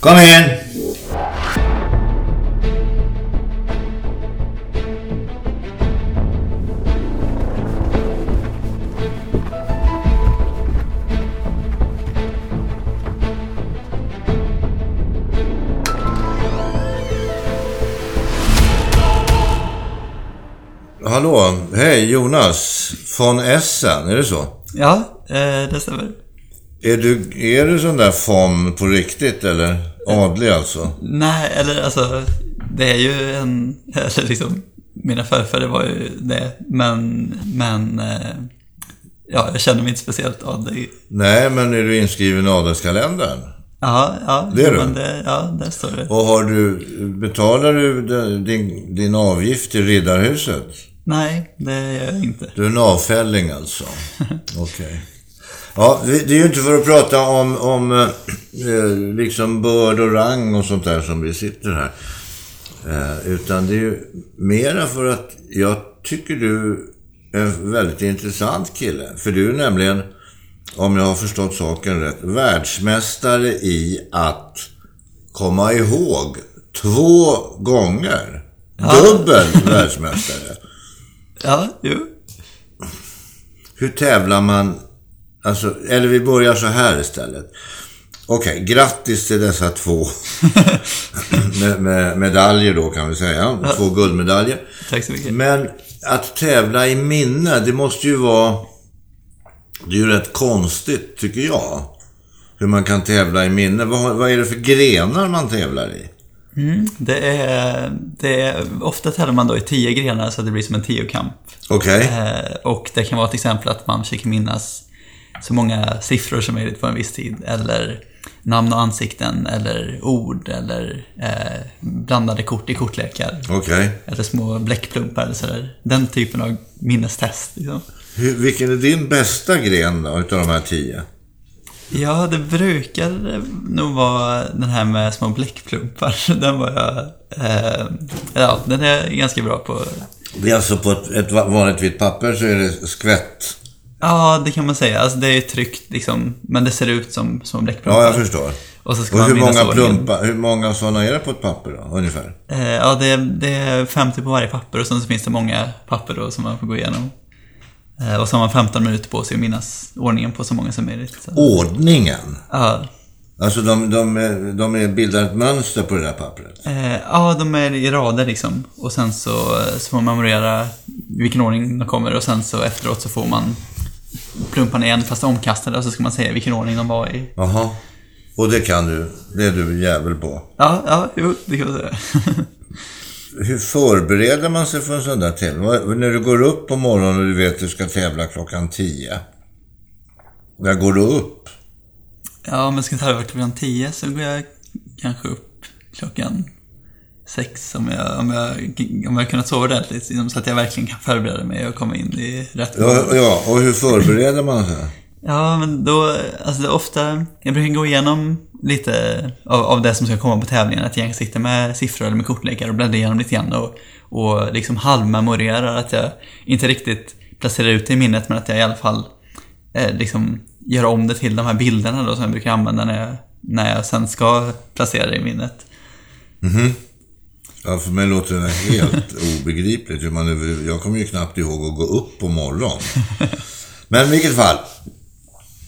Kom in! Hallå, hej Jonas från Essen, är det så? Ja, eh, det stämmer. Är du, är du sån där fon på riktigt eller? Adlig alltså? Nej, eller alltså, det är ju en, eller liksom, mina förfäder var ju det, men, men, eh, ja, jag känner mig inte speciellt adlig. Nej, men är du inskriven i adelskalendern? Ja, ja. Det är du? Det, ja, där står det. Och har du, betalar du din, din avgift till Riddarhuset? Nej, det gör jag inte. Du är en avfälling alltså? Okej. Ja, det är ju inte för att prata om, om eh, liksom börd och rang och sånt där som vi sitter här. Eh, utan det är ju mera för att jag tycker du är en väldigt intressant kille. För du är nämligen, om jag har förstått saken rätt, världsmästare i att komma ihåg två gånger. Dubbel världsmästare. Ja, jo. Hur tävlar man? Alltså, eller vi börjar så här istället. Okej, grattis till dessa två med, med, medaljer då kan vi säga. Två guldmedaljer. Tack så mycket. Men att tävla i minne, det måste ju vara... Det är ju rätt konstigt, tycker jag. Hur man kan tävla i minne. Vad, vad är det för grenar man tävlar i? Mm, det är, det är, ofta tävlar man då i tio grenar så att det blir som en tiokamp. Okej. Eh, och det kan vara till exempel att man försöker minnas så många siffror som möjligt på en viss tid. Eller namn och ansikten, eller ord, eller eh, blandade kort i kortlekar. Okej. Eller små bläckplumpar eller sådär. Den typen av minnestest. Liksom. Hur- Vilken är din bästa gren då, utav de här tio? Ja, det brukar nog vara den här med små bläckplumpar. Den var jag... Eh, ja, den är jag ganska bra på. Det är alltså på ett, ett va- vanligt vitt papper så är det skvätt. Ja, det kan man säga. Alltså, det är tryckt liksom, men det ser ut som små bläckplumpar. Ja, jag förstår. Och så ska Och man hur många plumpar, hur många sådana är det på ett papper då, ungefär? Eh, ja, det är, det är 50 på varje papper och sen så finns det många papper då som man får gå igenom. Eh, och så har man 15 minuter på sig att minnas ordningen på så många som möjligt. Så. Ordningen? Ja, Alltså de, de, de är bildar ett mönster på det där pappret? eh, ja, de är i rader liksom. Och sen så, så får man memorera vilken ordning de kommer och sen så efteråt så får man plumparna igen fast omkastade och så ska man säga vilken ordning de var i. Jaha. Och det kan du? Det är du jävel på. Ja, ja, jo, det kan man säga. Hur förbereder man sig för en sån där tävling? När du går upp på morgonen och du vet att du ska tävla klockan 10. När går du upp? Ja, om jag ska tävla klockan 10 så går jag kanske upp klockan 6 om jag, om jag, om jag kunnat sova ordentligt. liksom, Så att jag verkligen kan förbereda mig och komma in i rätt Ja, ja, och hur förbereder man sig? Ja, men då, alltså det är ofta, jag brukar gå igenom lite av, av det som ska komma på tävlingen. Att jag kan sitta med siffror eller med kortlekar och bläddra igenom lite grann och, och liksom halvmemorerar. Att jag inte riktigt placerar ut det i minnet men att jag i alla fall eh, liksom gör om det till de här bilderna då som jag brukar använda när jag, när jag sen ska placera det i minnet. Ja, för mig låter det helt obegripligt. Hur man, över- jag kommer ju knappt ihåg att gå upp på morgonen. Men i vilket fall.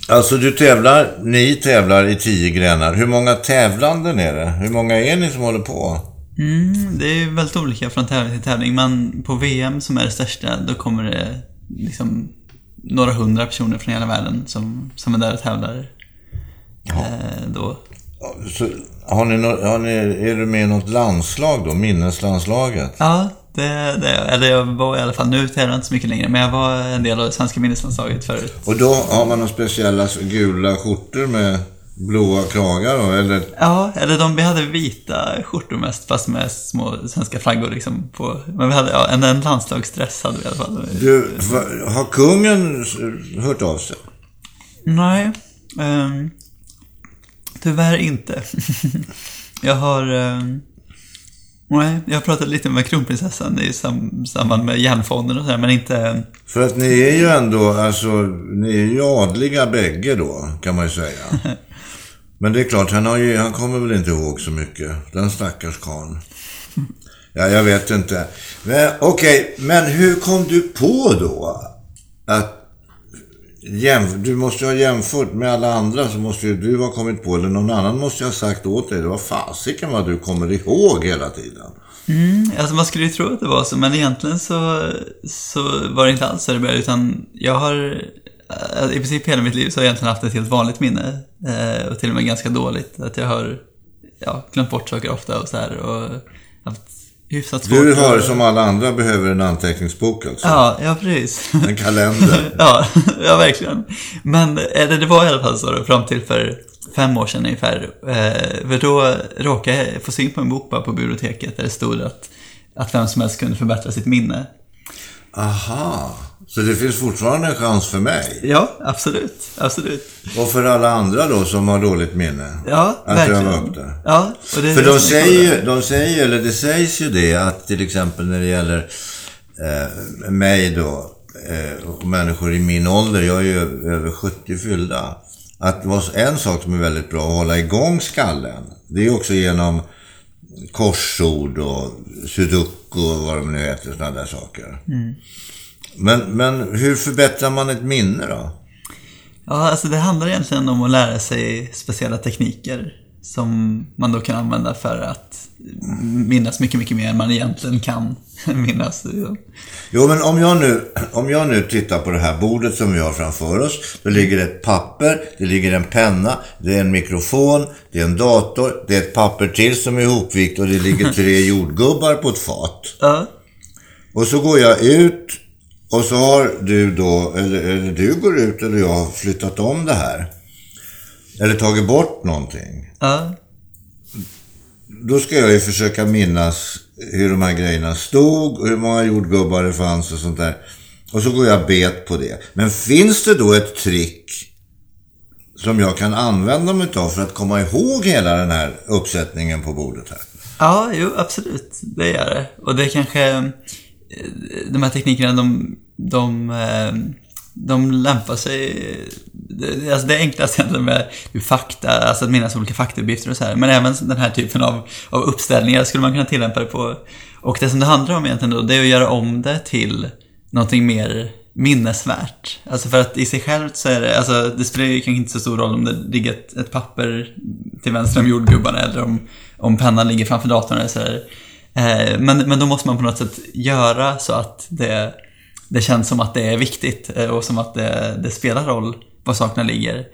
Alltså du tävlar, ni tävlar i tio grenar. Hur många tävlanden är det? Hur många är ni som håller på? Mm, det är väldigt olika från tävling till tävling. Men på VM som är det största, då kommer det liksom några hundra personer från hela världen som, som är där och tävlar. Eh, då. Så, har ni, har ni, är du med i något landslag då? Minneslandslaget? Ja, det, det, eller jag var i alla fall, nu tävlar jag inte så mycket längre, men jag var en del av det svenska minneslandslaget förut. Och då har man några speciella gula skjortor med blåa kragar då, eller? Ja, eller de, vi hade vita skjortor mest, fast med små svenska flaggor liksom på. Men vi hade, ja, en, en landslagsdress hade vi i alla fall. Du, va- har kungen hört av sig? Nej, ehm, tyvärr inte. jag har... ehm, nej, jag har pratat lite med kronprinsessan i sam, samband med järnfonden och sådär, men inte... För att ni är ju ändå, alltså, ni är ju adliga bägge då, kan man ju säga. Men det är klart, han, har ju, han kommer väl inte ihåg så mycket. Den stackars karln. Ja, jag vet inte. Men okej, okay, men hur kom du på då att jämf du måste ha jämfört med alla andra så måste ju du ha kommit på, eller någon annan måste ha sagt åt dig, det var fasiken vad du kommer ihåg hela tiden. Mm, alltså man skulle ju tro att det var så, men egentligen så, så var det inte alls så det började, utan jag har eh, i princip hela mitt liv så har jag egentligen haft ett helt vanligt minne. Eh, och till och med ganska dåligt. Att jag har ja, glömt bort saker ofta och så här. Och haft hyfsat svårt. Du har som alla andra behöver en anteckningsbok alltså? Ja, ja precis. En kalender? ja, ja, verkligen. Men eller det var i alla fall så fram till för fem år sedan ungefär. Eh, för då råkade jag få syn på en bok bara på biblioteket där det stod att, att vem som helst kunde förbättra sitt minne. Aha. Så det finns fortfarande en chans för mig? Ja, absolut. absolut. Och för alla andra då som har dåligt minne? Ja, att verkligen. öva upp det? Ja, och det För de säger, de säger, eller det sägs ju det, att till exempel när det gäller eh, mig då, eh, och människor i min ålder, jag är ju över 70 fyllda, att en sak som är väldigt bra att hålla igång skallen, det är också genom korsord och sudoku och vad de nu heter, sådana där saker. Mm. Men, men hur förbättrar man ett minne då? Ja, alltså det handlar egentligen om att lära sig speciella tekniker som man då kan använda för att minnas mycket, mycket mer än man egentligen kan minnas. Jo, men om jag, nu, om jag nu tittar på det här bordet som vi har framför oss. Då ligger det ett papper, det ligger en penna, det är en mikrofon, det är en dator, det är ett papper till som är ihopvikt och det ligger tre jordgubbar på ett fat. Ja. Och så går jag ut och så har du då, eller, eller du går ut eller jag flyttat om det här. Eller tagit bort någonting. Ja. Då ska jag ju försöka minnas hur de här grejerna stod och hur många jordgubbar det fanns och sånt där. Och så går jag bet på det. Men finns det då ett trick som jag kan använda mig av för att komma ihåg hela den här uppsättningen på bordet här? Ja, jo, absolut. Det gör det. Och det kanske de här teknikerna, de, de, eh, de lämpar sig... Alltså det enklaste egentligen med fakta, alltså att minnas olika faktauppgifter och så här. Men även den här typen av, av uppställningar skulle man kunna tillämpa det på. Och det som det handlar om egentligen då, det är att göra om det till någonting mer minnesvärt. Alltså för att i sig självt så är det, alltså det spelar ju kanske inte så stor roll om det ligger ett, ett papper till vänster om jordgubbarna eller om, om pennan ligger framför datorn eller så här. Eh, men, men då måste man på något sätt göra så att det, det känns som att det är viktigt eh, och som att det, det spelar roll var sakerna ligger.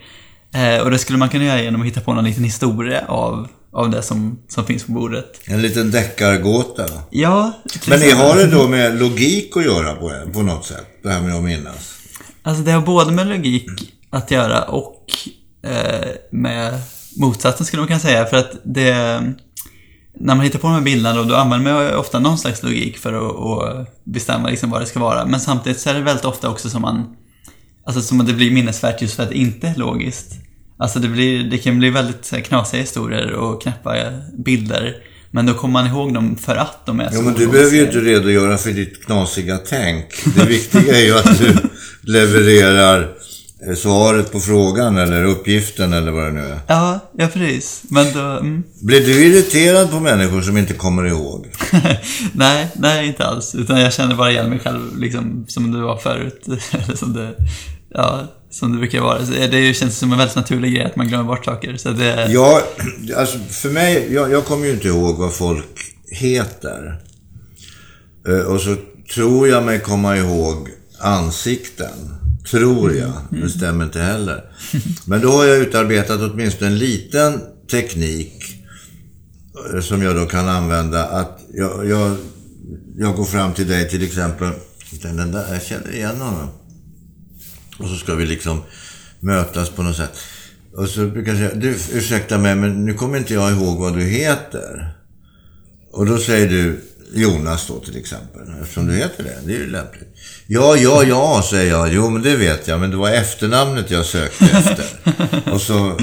Eh, och det skulle man kunna göra genom att hitta på någon liten historia av, av det som, som finns på bordet. En liten deckargåta. Ja. Men ni har det då med logik att göra på, på något sätt? Det här med att minnas? Alltså det har både med logik att göra och med motsatsen skulle man kunna säga. För att det när man hittar på de här bilderna då, då använder man ofta någon slags logik för att, att bestämma liksom vad det ska vara. Men samtidigt så är det väldigt ofta också som man... Alltså som att det blir minnesvärt just för att det inte är logiskt. Alltså det, blir, det kan bli väldigt knasiga historier och knäppa bilder. Men då kommer man ihåg dem för att de är så Ja, men du behöver ju inte redogöra för ditt knasiga tänk. Det viktiga är ju att du levererar svaret på frågan eller uppgiften eller vad det nu är. Ja, ja precis. Men då... Mm. Blir du irriterad på människor som inte kommer ihåg? nej, nej inte alls. Utan jag känner bara igen mig själv liksom som du var förut. eller som det, ja, som det brukar vara. Det känns som en väldigt naturlig grej att man glömmer bort saker. Så det... Ja, alltså för mig, jag, jag kommer ju inte ihåg vad folk heter. Eh, och så tror jag mig komma ihåg ansikten. Tror jag. Mm. Det stämmer inte heller. Men då har jag utarbetat åtminstone en liten teknik eh, som jag då kan använda. Att jag, jag, jag går fram till dig till exempel. Den där, jag känner igen honom. Och så ska vi liksom mötas på något sätt. Och så brukar jag säga, du ursäkta mig men nu kommer inte jag ihåg vad du heter. Och då säger du Jonas då till exempel. Eftersom du heter det. Det är ju lämpligt. Ja, ja, ja, säger jag. Jo, men det vet jag. Men det var efternamnet jag sökte efter. Och så,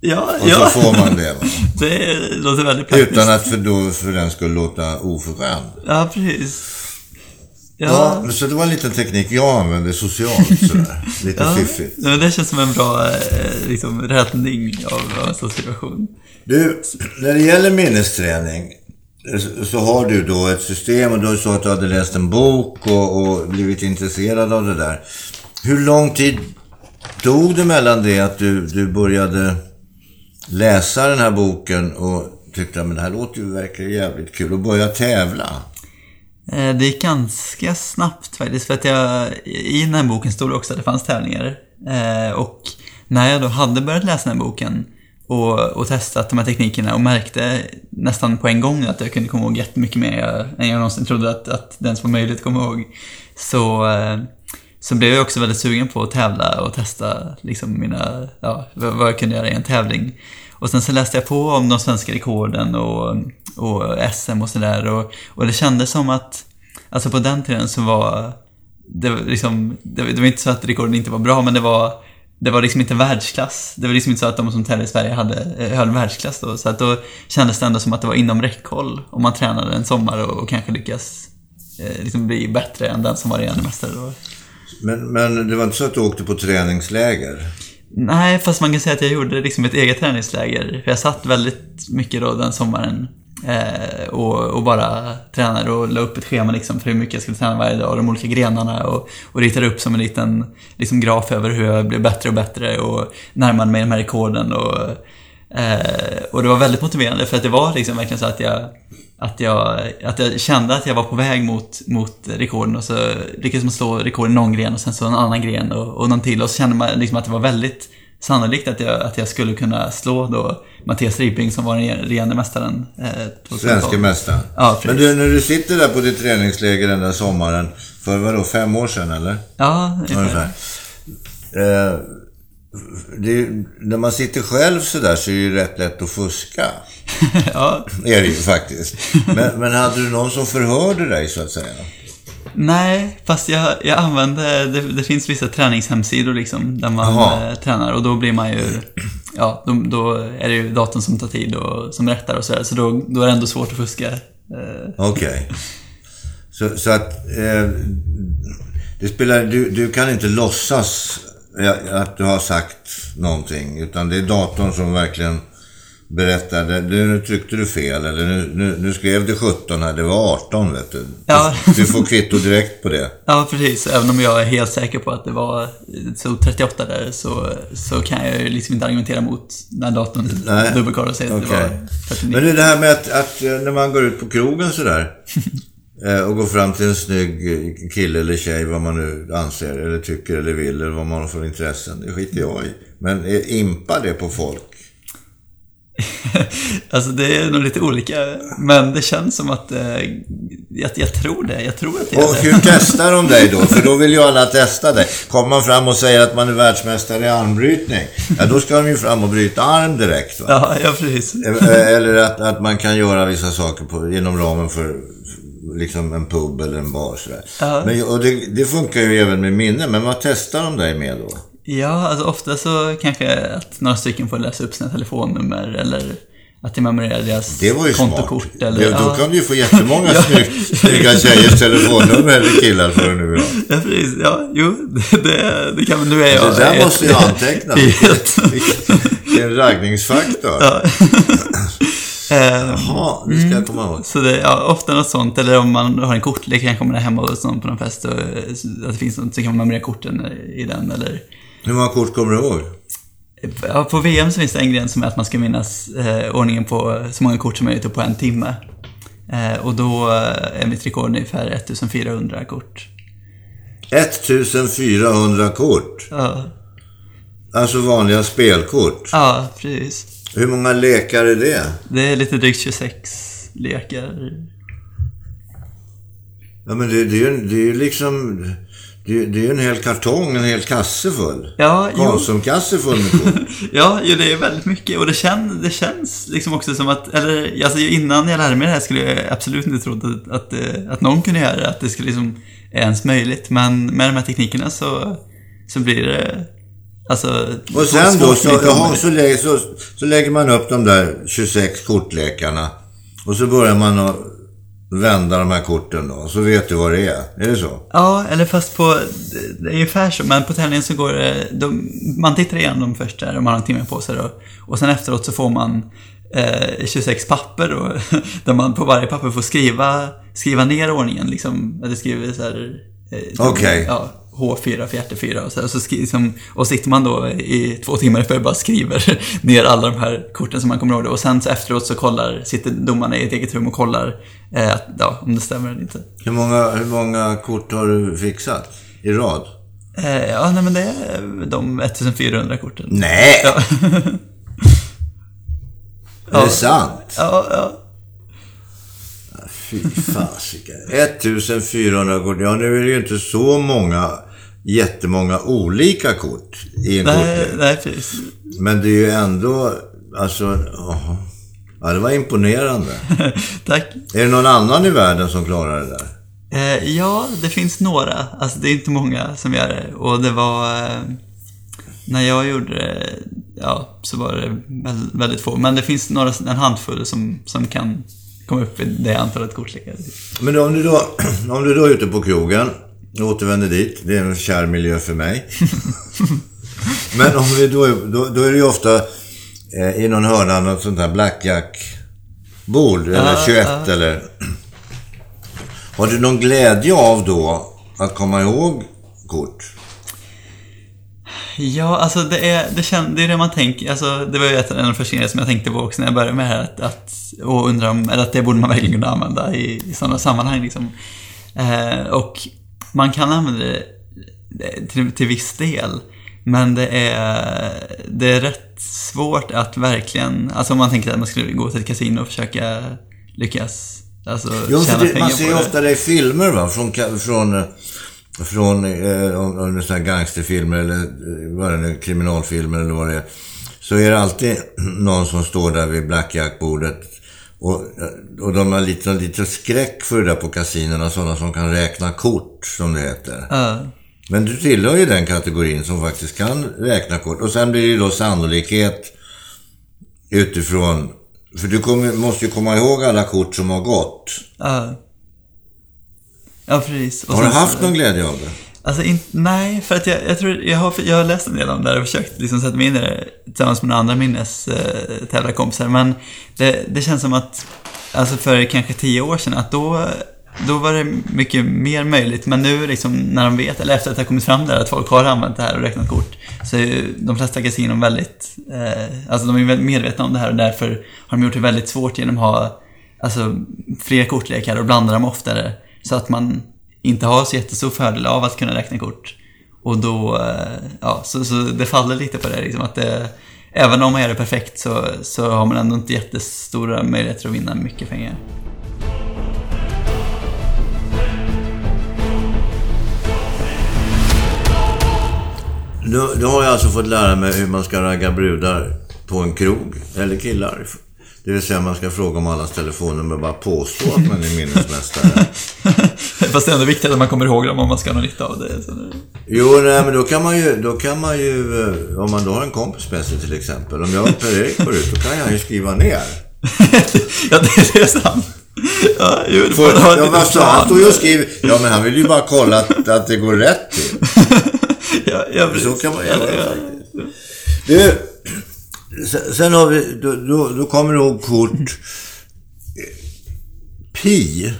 ja, och ja. så får man det. Va? Det låter väldigt praktiskt. Utan att för, då, för den skulle låta oförskämd. Ja, precis. Ja, men så det var en liten teknik jag använde socialt sådär. Lite ja, fiffigt. ja, det känns som en bra eh, liksom, räddning av, av en sån situation. Du, när det gäller minnesträning så- har du då ett system och du sa att du hade läst en bok och, och blivit intresserad av det där. Hur lång tid tog det mellan det att du, du började läsa den här boken och tyckte att det här låter ju verkligen jävligt kul och börja tävla? Eh, det gick ganska snabbt faktiskt, för att jag, i den här boken stod det också att det fanns tävlingar. Eh, och när jag då hade börjat läsa den här boken och, och testat de här teknikerna och märkte nästan på en gång att jag kunde komma ihåg jättemycket mer än jag någonsin trodde att, att det ens var möjligt att komma ihåg. Så, eh, så blev jag också väldigt sugen på att tävla och testa liksom mina, ja, vad vad jag kunde göra i en tävling. Och sen så läste jag på om de svenska rekorden och, och SM och sådär och, och det kändes som att, alltså på den tiden så var det var liksom, det, det var inte så att rekorden inte var bra men det var det var liksom inte världsklass. Det var liksom inte så att de som tävlade i Sverige hade, eh, höll världsklass då. Så att då kändes det ändå som att det var inom räckhåll om man tränade en sommar och, och kanske lyckas eh, liksom bli bättre än den som var regerande mästare då. Men, men det var inte så att du åkte på träningsläger? Nej, fast man kan säga att jag gjorde liksom ett eget träningsläger. För jag satt väldigt mycket då den sommaren Eh, och, och bara tränade och la upp ett schema liksom för hur mycket jag skulle träna varje dag och de olika grenarna och, och ritade upp som en liten liksom, graf över hur jag blev bättre och bättre och närmade mig de här rekorden och, eh, och det var väldigt motiverande för att det var liksom verkligen så att jag att jag, att jag kände att jag var på väg mot, mot rekorden och så lyckades man slå rekord i någon gren och sen så en annan gren och, och någon till och så kände man liksom att det var väldigt sannolikt att jag, att jag skulle kunna slå då Mattias Ribbing som var den regerande mästaren. Eh, 2012. Svenska mästaren? Ja, precis. Men du, när du sitter där på ditt träningsläger den där sommaren, för vadå, fem år sedan eller? Ja, ungefär. Ungefär. Eh, det, när man sitter själv sådär så är det ju rätt lätt att fuska. ja. Är det ju faktiskt. Men, men hade du någon som förhörde dig så att säga? Nej, fast jag, jag använde, det, det finns vissa träningshemsidor liksom där man Jaha. eh, tränar och då blir man ju, ja, då, då är det ju datorn som tar tid och som rättar och sådär. Så då, då är det ändå svårt att fuska. Eh, Okej. Så, så att... Eh, det spelar, du, du kan inte låtsas eh, att du har sagt någonting. Utan det är datorn som verkligen berättar. det. Nu, tryckte du fel. Eller nu, nu, nu skrev du 17 här. Det var 18 vet du. Ja. Du, får kvitto direkt på det. Ja, precis. Även om jag är helt säker på att det var så 38 där så, så kan jag ju liksom inte argumentera mot när datorn dubbelkollar och säger att det var 39. Men det är det här med att, att eh, när man går ut på krogen sådär. eh, och går fram till en snygg kille eller tjej, vad man nu anser, eller tycker eller vill, eller vad man har för intressen. Det skiter jag i. Men impar det på folk? Alltså det är nog lite olika, men det känns som att eh, jag, jag tror det. Jag tror att det Och är det. hur testar de dig då? För då vill ju alla testa dig. Kommer man fram och säger att man är världsmästare i armbrytning, ja då ska de ju fram och bryta arm direkt. Va? Ja, ja, precis. Eh, Eller att, att man kan göra vissa saker på, inom ramen för liksom en pub eller en bar. Sådär. Ja. Men, och det, det funkar ju även med minne, men vad testar de dig med då? Ja, alltså ofta så kanske att några stycken får läsa upp sina telefonnummer eller att jag memorerar deras Det var ju kontokort. smart. Eller, det, då ja. kan du ju få jättemånga Ja. snygg, snygga tjejers telefonnummer eller killar för det nu ha. Ja, precis. Ja, jo, det, det, kan man. Nu är jag... Det där ett- måste jag anteckna. ett- Det är en raggningsfaktor. ja. Eh, Jaha, det ska jag komma ihåg. Så det är ja, ofta något sånt, eller om man har en kortlek, kanske man är hemma hos någon på någon fest och eh, att det finns något, så kan man memorera korten i den eller... Hur många kort kommer du ihåg? Ja, på VM så finns det en gren som är att man ska minnas eh, ordningen på så många kort som möjligt på en timme. Eh, och då eh, är mitt rekord ungefär 1400 kort. 1400 kort. Ja, Alltså vanliga spelkort. ja precis. Hur många lekar är det? Det är lite drygt 26 lekar. Ja, men det, det är ju det är ju liksom... Det, det är ju en hel kartong, en hel kasse full. Ja. Konsumkasse full med kort. Ja, jo, det är väldigt mycket och det, kän, det känns liksom också som att, eller alltså innan jag lärde mig det här skulle jag absolut inte trott att, att, eh, att någon kunde göra det, att det skulle liksom ens möjligt. Men med de här teknikerna så, så blir det, alltså... Och sen då, så, jaha, så, lägger, så, så lägger man upp de där 26 kortlekarna. Och så börjar man att vända de här korten då, så vet du vad det är. Är det så? Ja, eller fast på, det är ungefär så, men på tävlingen så går det, de, man tittar igenom dem först där, man har en timme på sig då. Och sen efteråt så får man eh, 26 papper då, där man på varje papper får skriva, skriva ner ordningen liksom. Eller skriver så här... Eh, Okej. Ja, H4, fjärde 4 och så, här, och så liksom, och sitter man då i två timmar för bara skriver ner alla de här korten som man kommer ihåg. Och sen så efteråt så kollar, sitter domarna i ett eget rum och kollar eh, att, ja, om det stämmer eller inte. Hur många, hur många kort har du fixat i rad? Eh, ja, nej men det är de 1400 korten. Nej! Ja. Är det sant? Ja, ja. Fy fasiken. 1400 kort. Ja, nu är det ju inte så många, jättemånga olika kort i en Nej, nej, precis. Men det är ju ändå, alltså, åh. ja, det var imponerande. Tack. Är det någon annan i världen som klarar det där? Eh, ja, det finns några. Alltså det är inte många som gör det. Och det var... Eh, när jag gjorde det, ja, så var det väl- väldigt få. Men det finns några, en handfull som, som kan komma upp i det antalet kortlekar. Men om du då, om du då är ute på krogen, återvänder dit, det är en kär miljö för mig. Men om vi då, då, då är det ju ofta eh, i någon hörna något sånt här blackjack-bord, eller Ja, 21 ja. eller... Har du någon glädje av då att komma ihåg kort? Ja, alltså det är det, kän, det är det man tänker. Alltså, det var ju ett en av de första grejerna som jag tänkte på också när jag började med det här. Att, att, och undra om, eller att det borde man verkligen kunna använda i, i sådana sammanhang. Liksom. Eh, och man kan använda det till, till viss del. Men det är, det är rätt svårt att verkligen, alltså om man tänker att man skulle gå till ett kasino och försöka lyckas alltså, Jo, för det, man ser ju ofta det i filmer va, från, från, eh, från eh, om, det är gangsterfilmer eller eh, vad det nu kriminalfilmer eller vad det är. Så är det alltid någon som står där vid blackjackbordet och, eh, och de har lite, lite skräck för det där på kasinerna, sådana som kan räkna kort, som det heter. Ja. Men du tillhör ju den kategorin som faktiskt kan räkna kort. Och sen blir det ju då sannolikhet utifrån... För du kommer, måste ju komma ihåg alla kort som har gått. Ja. Ja, precis. Och Har du så- haft någon glädje av det? Alltså, in, nej, för att jag, jag tror, jag har, jag har läst en del om det här och försökt liksom sätta mig in i det tillsammans med några andra minnestävlarkompisar. Men det, det känns som att, alltså för kanske tio år sedan, att då, då var det mycket mer möjligt. Men nu liksom, när de vet, eller efter att det har kommit fram där, att folk har använt det här och räknat kort, så är ju de flesta kasinon väldigt, eh, alltså de är medvetna om det här och därför har de gjort det väldigt svårt genom att ha, alltså, fler kortlekar och blanda dem oftare. Så att man inte har så jättestor fördel av att kunna räkna kort. Och då, eh, ja, så, så det faller lite på det liksom att det, även om man gör det perfekt så, så har man ändå inte jättestora möjligheter att vinna mycket pengar. Nu, nu har jag alltså fått lära mig hur man ska ragga brudar på en krog, eller killar. Det vill säga man ska fråga om allas telefonnummer och bara påstå att man är minnesmästare. Fast det är ändå viktigt att man kommer ihåg dem om man ska ha någon nytta av det. Så. Jo, nej, men då kan man ju, då kan man ju, eh, om man då har en kompis med sig till exempel. Om jag och Per-Erik går ut, då kan jag ju skriva ner. ja, det, är sant. Ja, jo, det Får, ha ja, vad sa han? står ju och skriver. Ja, men han vill ju bara kolla att, att det går rätt till. ja, ja, Så precis. kan man Ja, göra ja. faktiskt. Du, sen- sen har vi, då, då, då kommer du ihåg kort Pi.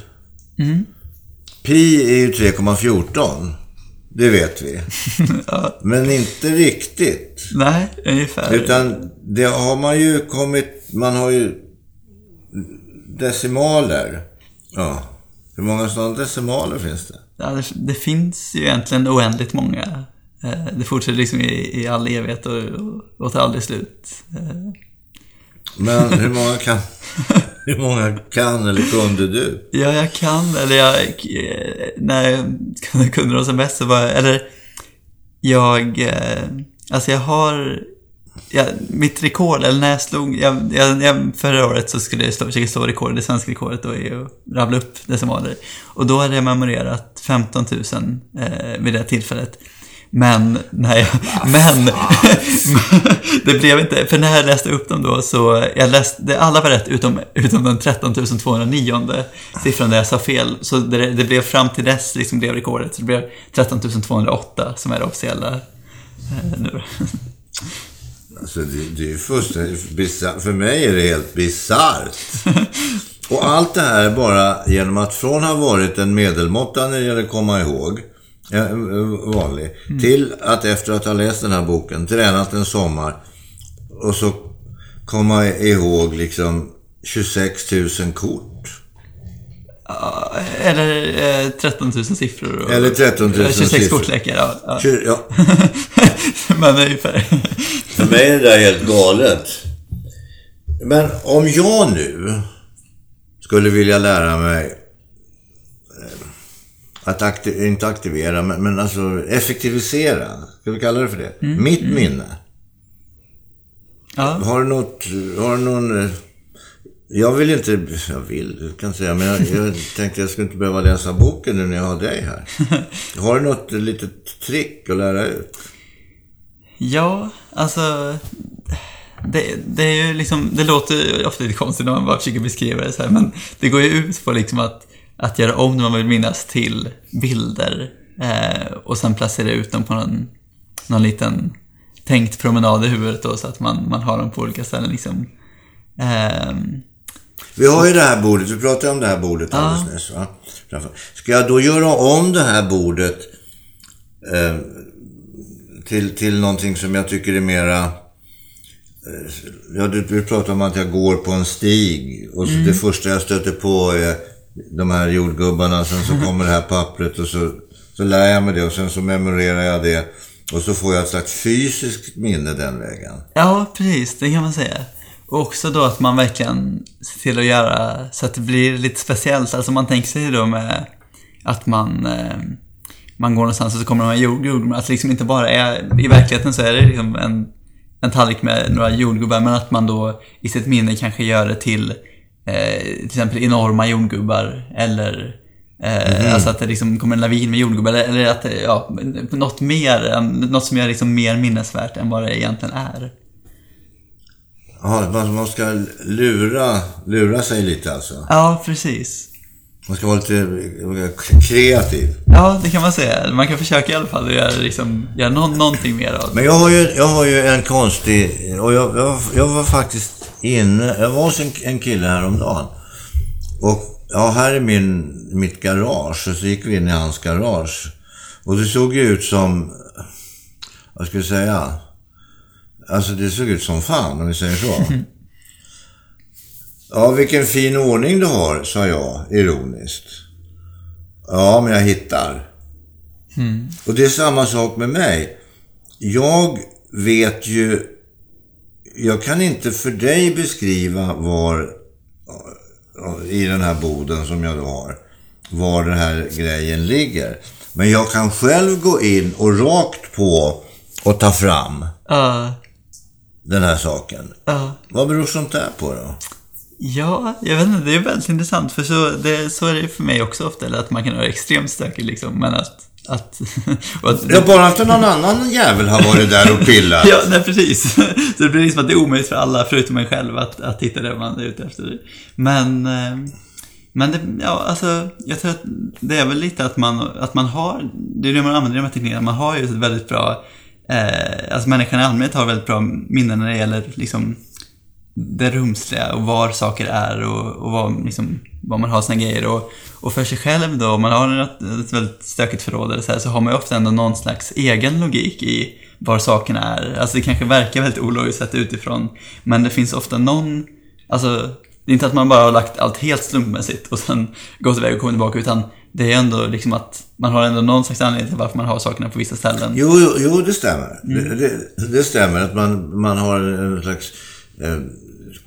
Pi är ju 3,14. Det vet vi. ja. Men inte riktigt. Nej, ungefär. Utan det har man ju kommit, man har ju decimaler. Ja. Hur många sådana decimaler finns det? Ja, det, det finns ju egentligen oändligt många. Eh, Det fortsätter liksom i, i all evighet och, och, och tar aldrig slut. Eh, Men hur många kan, hur många kan eller kunde du? Ja, jag kan, eller jag, när jag kunde dem som bäst så var jag, eller jag, eh, alltså jag har, jag, mitt rekord, eller när jag slog, jag, jag, jag, förra året så skulle jag slå, försöka slå rekordet, det svenska rekordet då är att rabbla upp decimaler. Och då hade jag memorerat 15 000 eh, vid det tillfället. Men, nej, men, det blev inte, för när jag läste upp dem då så, jag läste, alla var rätt utom, utom den 13 209 siffran där jag sa fel. Så det, det blev fram till dess liksom blev rekordet, så det blev 13 208 som är det officiella eh, nu. Alltså det, det är fullständigt bisarrt. För mig är det helt bisarrt. Och allt det här bara genom att från ha varit en medelmåtta när det gäller att komma ihåg, vanlig, mm. till att efter att ha läst den här boken, tränat en sommar och så komma ihåg liksom 26 000 kort. Eller eh, 13 000 siffror. Och, Eller 13 000 26 siffror. kortlekar, ja. ja. ja. Men ungefär. För mig är det där helt galet. Men om jag nu skulle vilja lära mig eh, att aktiv, inte aktivera, men, men alltså effektivisera. Ska vi kalla det för det? Mm, Mitt mm. minne. Ja. Har du något, har du någon... Eh, jag vill inte, jag vill, kan säga, men jag, jag tänkte jag skulle inte behöva läsa boken nu när jag har dig här. Har du något litet trick att lära ut? Ja, alltså det, det, är ju liksom, det låter ofta lite konstigt när man bara försöker beskriva det så här, men det går ju ut på liksom att, att göra om det man vill minnas till bilder eh, och sen placera ut dem på någon, någon liten tänkt promenad i huvudet då, så att man, man har dem på olika ställen liksom. Eh, vi har ju det här bordet, vi pratade om det här bordet alldeles ja. nyss. Va? Ska jag då göra om det här bordet eh, till, till någonting som jag tycker är mera Eh, ja, du, du pratar om att jag går på en stig och mm. det första jag stöter på är de här jordgubbarna. Sen så kommer det här pappret och så, så lär jag mig det och sen så memorerar jag det. Och så får jag ett slags fysiskt minne den vägen. Ja, precis. Det kan man säga. Och också då att man verkligen ser till att göra så att det blir lite speciellt. Alltså man tänker sig då med att man, eh, man går någonstans och så kommer de här jordgubbarna. Att det liksom inte bara är, i verkligheten så är det liksom en en tallrik med några jordgubbar, men att man då i sitt minne kanske gör det till eh, till exempel enorma jordgubbar eller eh, mm. Alltså att det liksom kommer en lavin med jordgubbar eller, eller att ja, något mer, något som är liksom mer minnesvärt än vad det egentligen är. Ja, man ska lura, lura sig lite alltså? Ja, precis. Man ska vara lite kreativ. Ja, det kan man säga. Man kan försöka i alla fall att göra, liksom, göra någon, någonting mer av det. Men jag har ju, jag har ju en konstig... Och jag, jag, jag var faktiskt inne... Jag var hos en, en kille häromdagen. Och ja, här är min, mitt garage. Och så gick vi in i hans garage. Och det såg ju ut som... Vad ska jag säga? Alltså det såg ut som fan, om vi säger så. Ja, vilken fin ordning du har, sa jag ironiskt. Ja, men jag hittar. Mm. Och det är samma sak med mig. Jag vet ju... Jag kan inte för dig beskriva var i den här boden som jag då har, var den här grejen ligger. Men jag kan själv gå in och rakt på och ta fram uh. den här saken. Uh. Vad beror sånt där på då? Ja, jag vet inte, det är väldigt intressant för så, det, så är det för mig också ofta, eller att man kan vara extremt stökig liksom, men att... att, att ja, bara inte någon annan jävel har varit där och pillat. ja, nej precis. Så det blir liksom att det är omöjligt för alla, förutom en själv, att, att hitta det man är ute efter. Men... Eh, men det, ja, alltså, jag tror att det är väl lite att man, att man har, det är det man använder i de här teknikerna, man har ju ett väldigt bra, eh, alltså människan i allmänhet har väldigt bra minnen när det gäller liksom det rumsliga och var saker är och, och var, liksom, var man har sina grejer. Och, och för sig själv då, om man har ett väldigt stökigt förråd eller så, här, så har man ju ofta ändå någon slags egen logik i var sakerna är. Alltså det kanske verkar väldigt ologiskt sett utifrån, men det finns ofta någon, alltså det är inte att man bara har lagt allt helt slumpmässigt och sen gått iväg och kommit tillbaka, utan det är ändå liksom att man har ändå någon slags anledning till varför man har sakerna på vissa ställen. Jo, jo, jo det stämmer. Mm. Det, det, det, stämmer att man, man har en slags eh,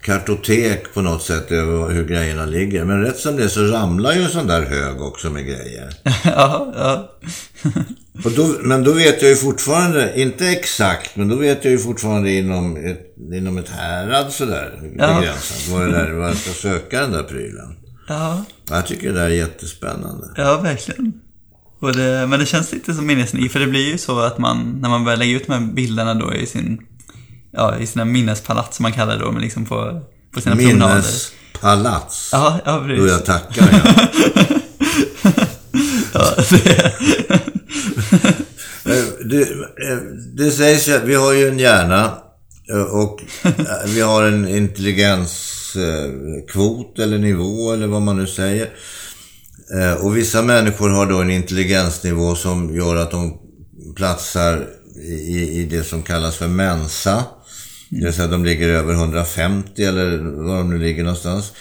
kartotek på något sätt över hur grejerna ligger. Men rätt som det så ramlar ju en sån där hög också med grejer. ja, ja. Och då, men då vet jag ju fortfarande, inte exakt, men då vet jag ju fortfarande inom ett, inom ett härad sådär ja. begränsat. Vad det där, var jag ska söka den där prylen. Ja. Jag tycker det där är jättespännande. Ja, verkligen. Det, men det känns lite som minnesni, för det blir ju så att man, när man börjar lägga ut de här bilderna då i sin, ja, i sina minnespalats som man kallar det då, men liksom på, på sina promenader. Minnespalats. Ja, ja precis. jag tackar ja. Ja, det, Eh, Det, eh, det sägs ju att vi har ju en hjärna eh, och vi har en intelligenskvot eller nivå eller vad man nu säger. Och vissa människor har då en intelligensnivå som gör att de platsar i, i det som kallas för mensa. Det vill säga de ligger över 150 eller var de nu ligger någonstans.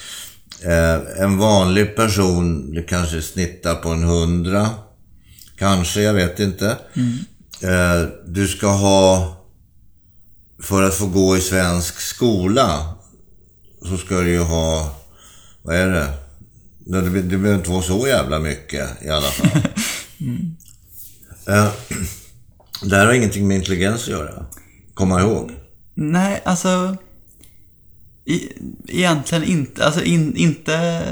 Eh, En vanlig person kanske snittar på en 100. Kanske, jag vet inte. Eh, Du ska ha, för att få gå i svensk skola, så ska du ju ha, vad är det? Det, det behöver inte vara så jävla mycket i alla fall. Eh, Det här har ingenting med intelligens att göra. Komma ihåg nej, alltså... E egentligen inte, alltså in, inte...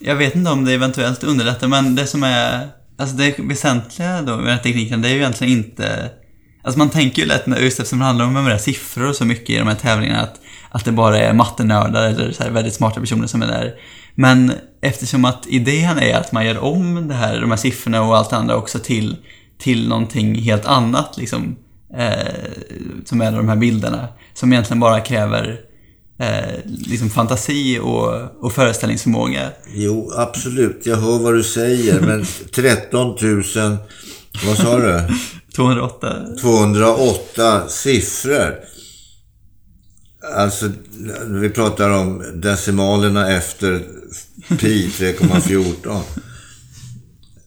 Jag vet inte om det eventuellt underlättar, men det som är... Alltså det väsentliga då med den här tekniken, det är ju egentligen inte... Alltså man tänker ju lätt, när- just eftersom det handlar om att memorera siffror och så mycket i de här tävlingarna, att, att det bara är mattenördar eller så här väldigt smarta personer som är där. Men eftersom att idén är att man gör om det här, de här siffrorna och allt det andra också till, till någonting helt annat, liksom, eh, som är de här bilderna, som egentligen bara kräver eh, liksom fantasi och, och föreställningsförmåga. Jo, absolut. Jag hör vad du säger, men 13 000, vad sa du? 208. 208 siffror. Alltså, vi pratar om decimalerna efter pi 3,14.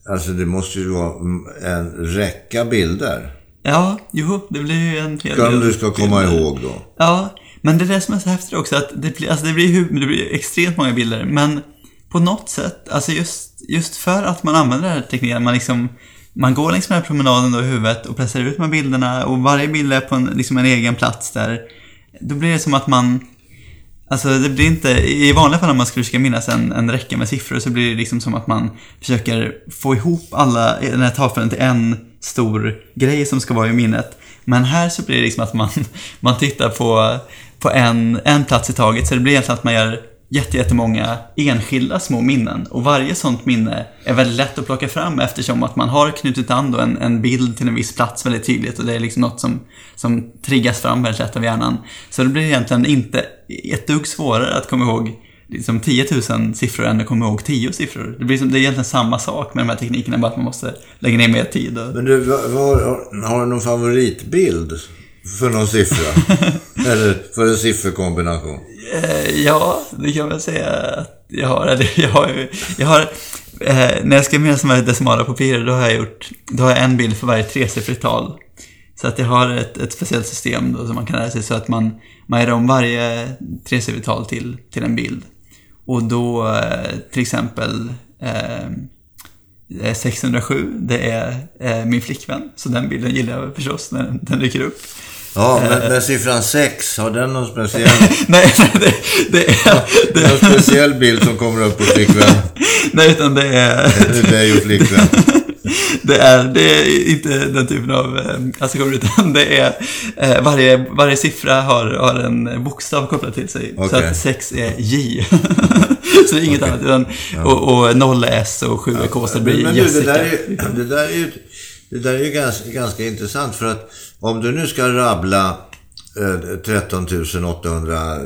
Alltså, det måste ju vara en räcka bilder. Ja, jo, det blir ju en hel Som del du ska komma ihåg då. Ja, men det är det som är så häftigt också, att det blir, alltså det blir, det blir extremt många bilder, men på något sätt, alltså just, just för att man använder den här tekniken, man liksom, man går längs med den här promenaden då i huvudet och pressar ut de här bilderna och varje bild är på en, liksom en egen plats där. Då blir det som att man, Alltså det blir inte, i vanliga fall om man skulle försöka minnas en, en räcka med siffror så blir det liksom som att man försöker få ihop alla, den här tafeln till en stor grej som ska vara i minnet. Men här så blir det liksom att man, man tittar på, på en, en plats i taget så det blir egentligen att man gör jättemånga enskilda små minnen. Och varje sånt minne är väldigt lätt att plocka fram eftersom att man har knutit an en, en bild till en viss plats väldigt tydligt och det är liksom något som, som triggas fram väldigt lätt av hjärnan. Så det blir egentligen inte ett dugg svårare att komma ihåg liksom 10 000 siffror än att komma ihåg 10 siffror. Det, blir som, det är egentligen samma sak med de här teknikerna, bara att man måste lägga ner mer tid. Och... Men du, vad, har, har du någon favoritbild för någon siffra? Eller för en sifferkombination? Eh, ja, det kan man säga att jag har. Eller jag har, ju- jag har eh, när jag ska med som här decimala på då har jag gjort, då har jag en bild för varje tresiffrigt tal. Så att jag har ett, ett speciellt system då som man kan lära sig så att man, man gör om varje tresiffrigt tal till, till en bild. Och då eh, till exempel eh, eh, 607, det är eh, min flickvän. Så den bilden gillar jag förstås när den, den dyker upp. Ja, men, men siffran 6, har den någon speciell, nej, nej, det, det är... Det, någon speciell bild som kommer upp på flickvän? nej, utan det är... Eller dig och flickvän? Det är, det är inte den typen av eh, associationer, utan det är eh, varje, varje siffra har, har en bokstav kopplad till sig. Så Okej. att 6 är J. så det är inget annat. Utan, och, och 0 är S och 7 är K, så det blir Men, men du, det Jessica. där är, det där är det där är ju ganska, ganska intressant för att om du nu ska rabbla eh, 13 800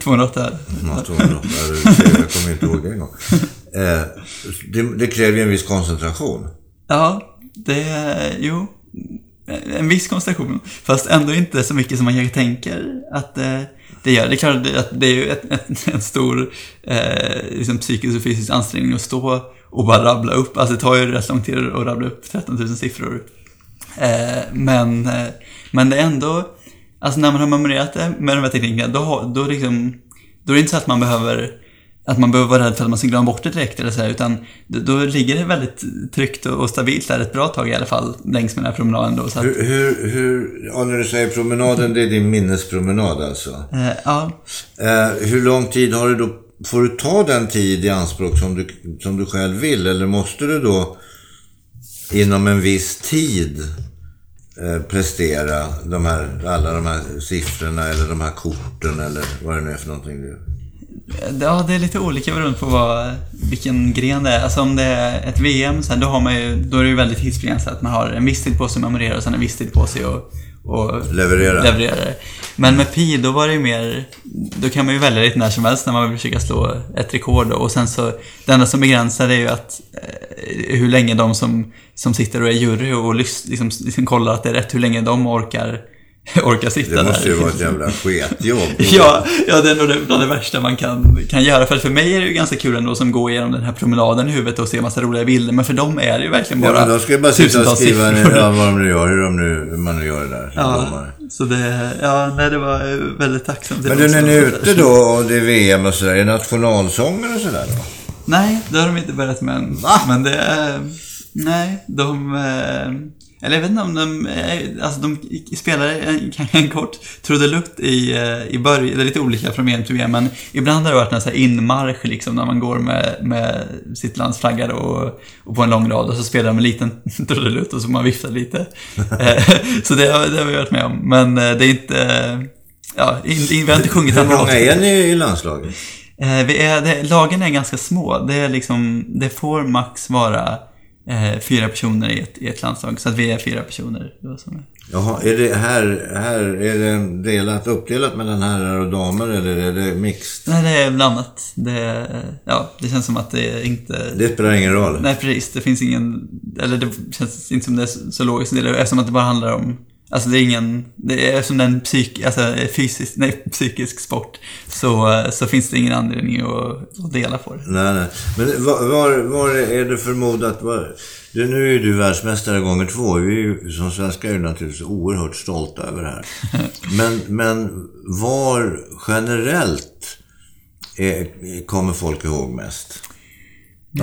208 här. Ja, 208, du ser, jag kommer inte ihåg det en gång. Eh, det, det kräver ju en viss koncentration. Ja, det jo, en viss koncentration. Fast ändå inte så mycket som man kanske tänker att eh, det gör. Det är klart att det är ju ett, ett, en stor eh, liksom psykisk och fysisk ansträngning att stå och bara rabbla upp. Alltså det tar ju rätt lång tid att rabbla upp 13 000 siffror. Eh, men, eh, men det är ändå, alltså när man har memorerat det med de här teknikerna, då, då, liksom, då är det inte så att man behöver att man behöver vara rädd för att man ska glömma bort det direkt eller så här, utan då, ligger det väldigt tryggt och, och stabilt där ett bra tag i alla fall längs med den här promenaden då. Så att, Hur, hur, hur ja, när du säger promenaden, det är din minnespromenad alltså. eh, ja, Eh, hur lång tid har du då, får du ta den tid i anspråk som du, som du själv vill? Eller måste du då inom en viss tid eh, prestera de här, alla de här siffrorna eller de här korten eller vad det nu är för någonting. Du. Ja, det är lite olika beroende på vad, vilken gren det är. Alltså om det är ett VM, så här, då, har man ju, då är det ju väldigt tidsbegränsat. Man har en viss tid på sig att memorera och sen en viss tid på sig att och Leverera. leverera det. Men med Pi, då var det ju mer... Då kan man ju välja lite när som helst när man vill försöka slå ett rekord. Och sen så, det enda som begränsar det är ju att eh, hur länge de som, som sitter och är jury och liksom, liksom kollar att det är rätt, hur länge de orkar orkar sitta där. Det måste ju vara ett jävla sketjobb. ja, ja, det är nog det, bland det värsta man kan, kan göra. För, för mig är det ju ganska kul ändå som går igenom den här promenaden i huvudet och ser massa roliga bilder. Men för dem är det ju verkligen bara Ja, men de ska ju bara sitta och tusentals skriva ner siffror. vad de nu gör, hur, de nu, hur man nu gör det där. Ja, så det, ja, nej, det var eh, väldigt tacksamt. Men du, när ni är ute då och det är VM och sådär, är det nationalsånger och sådär då? Nej, det har de inte börjat med än. Va? Men det är... Nej, de... Eller jag vet inte om de... eh, Alltså de spelar en, kanske en kort trudelutt i, eh, i början. Det är lite olika från VM till VM, men ibland har det varit en sån här inmarsch liksom när man går med, med sitt lands flagga och, och på en lång rad och så spelar de en liten trudelutt och så man viftar lite. Eh, så det, har- det har vi varit med om. Men det är inte... Ja, in, in, vi har inte sjungit Hur andra många är ni i landslaget? Vi är, det, lagen är ganska små. Det, är liksom, det får max vara eh, fyra personer i ett, i ett landslag. Så att vi är fyra personer. Jaha, är det här, här är det delat, uppdelat mellan herrar och damer eller är det mixed? Nej, det är blandat. Det, ja, det känns som att det inte... Det spelar ingen roll. Nej, precis. Det finns ingen... Eller det känns inte som det är så logiskt. Eftersom att det bara handlar om... Alltså det är ingen... Det är, eftersom det är en psyk, alltså, fysisk, nej, psykisk sport så, så finns det ingen anledning att, att dela på det. Nej, nej. Men var, var, var är det förmodat? Var, du, nu är du världsmästare gånger två. Vi är ju, som svenskar är ju naturligtvis oerhört stolta över det här. Men, men var generellt är, kommer folk ihåg mest?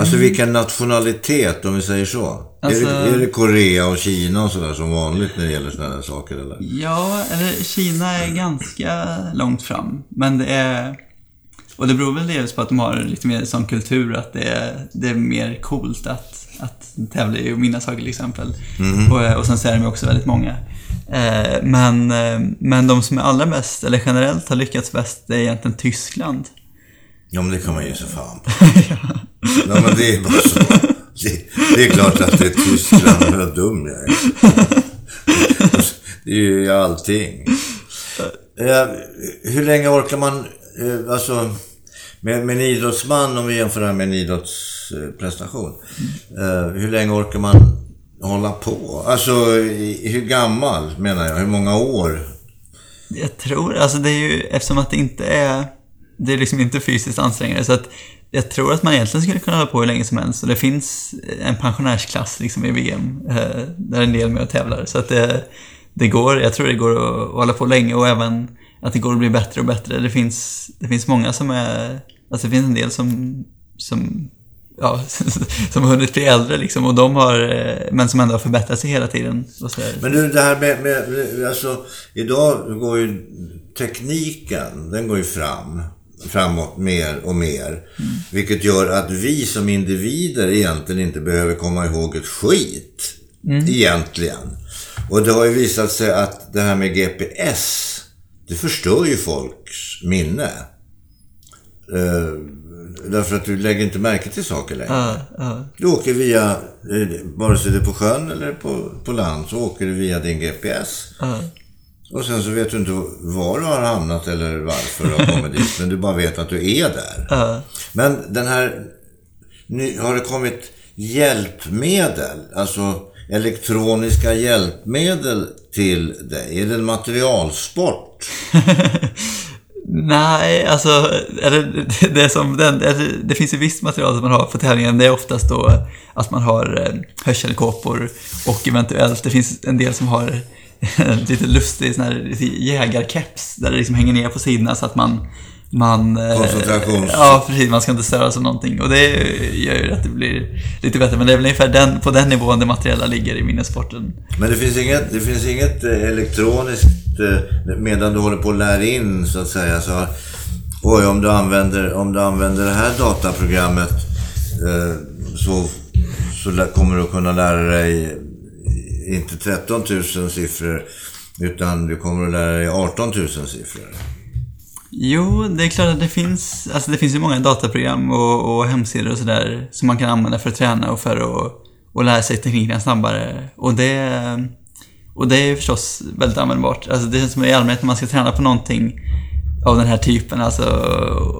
Alltså vilken nationalitet, om vi säger så. är, Alltså- det, är det Korea och Kina och sådär som vanligt när det gäller sådana här saker? Eller? Ja, eller Kina är ganska långt fram. Men det är... Och det beror väl dels på att de har lite mer sån kultur att det är, det är mer coolt att, att tävla i och vinna saker till exempel. Och, och sen så är de också väldigt många. Eh, men, eh, men de som är allra mest, eller generellt har lyckats bäst, det är egentligen Tyskland. Ja, men det kan man ge sig fan på. ja, men det är bara så. Det, det är klart att det är Tyskland. Vad dum jag är. Det är ju allting. Eh, hur länge orkar man, eh, alltså, med, med en idrottsman, om vi jämför det här med en idrottsprestation. Eh, hur länge orkar man hålla på? Alltså, i- hur gammal menar jag? Hur många år? Jag tror, alltså det är ju, eftersom att det inte är, det är liksom inte fysiskt ansträngande. Så att jag tror att man egentligen skulle kunna hålla på hur länge som helst. Och det finns en pensionärsklass liksom i VM eh, där en del med och tävlar. Så att det, det går, jag tror det går att, att hålla på länge och även att det går att bli bättre och bättre. Det finns, det finns många som är, alltså det finns en del som, som Ja, som har hunnit bli äldre liksom. Och de har, eh, men som ändå har förbättrat sig hela tiden. Men du, det här med, med, alltså, idag går ju tekniken, den går ju fram, framåt mer och mer. Vilket gör att vi som individer egentligen inte behöver komma ihåg ett skit. Egentligen. Och det har ju visat sig att det här med GPS, det förstör ju folks minne. Eh, därför att du lägger inte märke till saker längre. Ja, ja. Du åker via, eh, vare sig det är på sjön eller på, på land, så åker du via din GPS. Och sen så vet du inte var du har hamnat eller varför du har kommit dit, men du bara vet att du är där. Ja. Men den här, nu har det kommit hjälpmedel, alltså elektroniska hjälpmedel till dig? Är det en materialsport? Nej, alltså, eller, det, som den, det finns ju visst material som man har för tävlingen. Det är oftast då att man har eh, hörselkåpor och eventuellt, det finns en del som har lite lustig sån här jägarkeps där det liksom hänger ner på sidorna så att man man, eh, Koncentrations- Ja, precis. Man ska inte störas av någonting. Och det gör ju att det blir lite bättre. Men det är väl ungefär den, på den nivån det materiella ligger i minnesporten. Men det finns inget, det finns inget eh, elektroniskt eh, medan du håller på att lära in så att säga. Så, oj, om du använder, om du använder det här dataprogrammet så, så kommer du att kunna lära dig inte 13 000 siffror utan du kommer att lära dig 18 000 siffror. Jo, det är klart att det finns, alltså det finns ju många dataprogram och, och hemsidor och sådär som man kan använda för att träna och för att och lära sig tekniken snabbare. Och det, och det är förstås väldigt användbart. Alltså det känns som i allmänhet när man ska träna på någonting av den här typen, alltså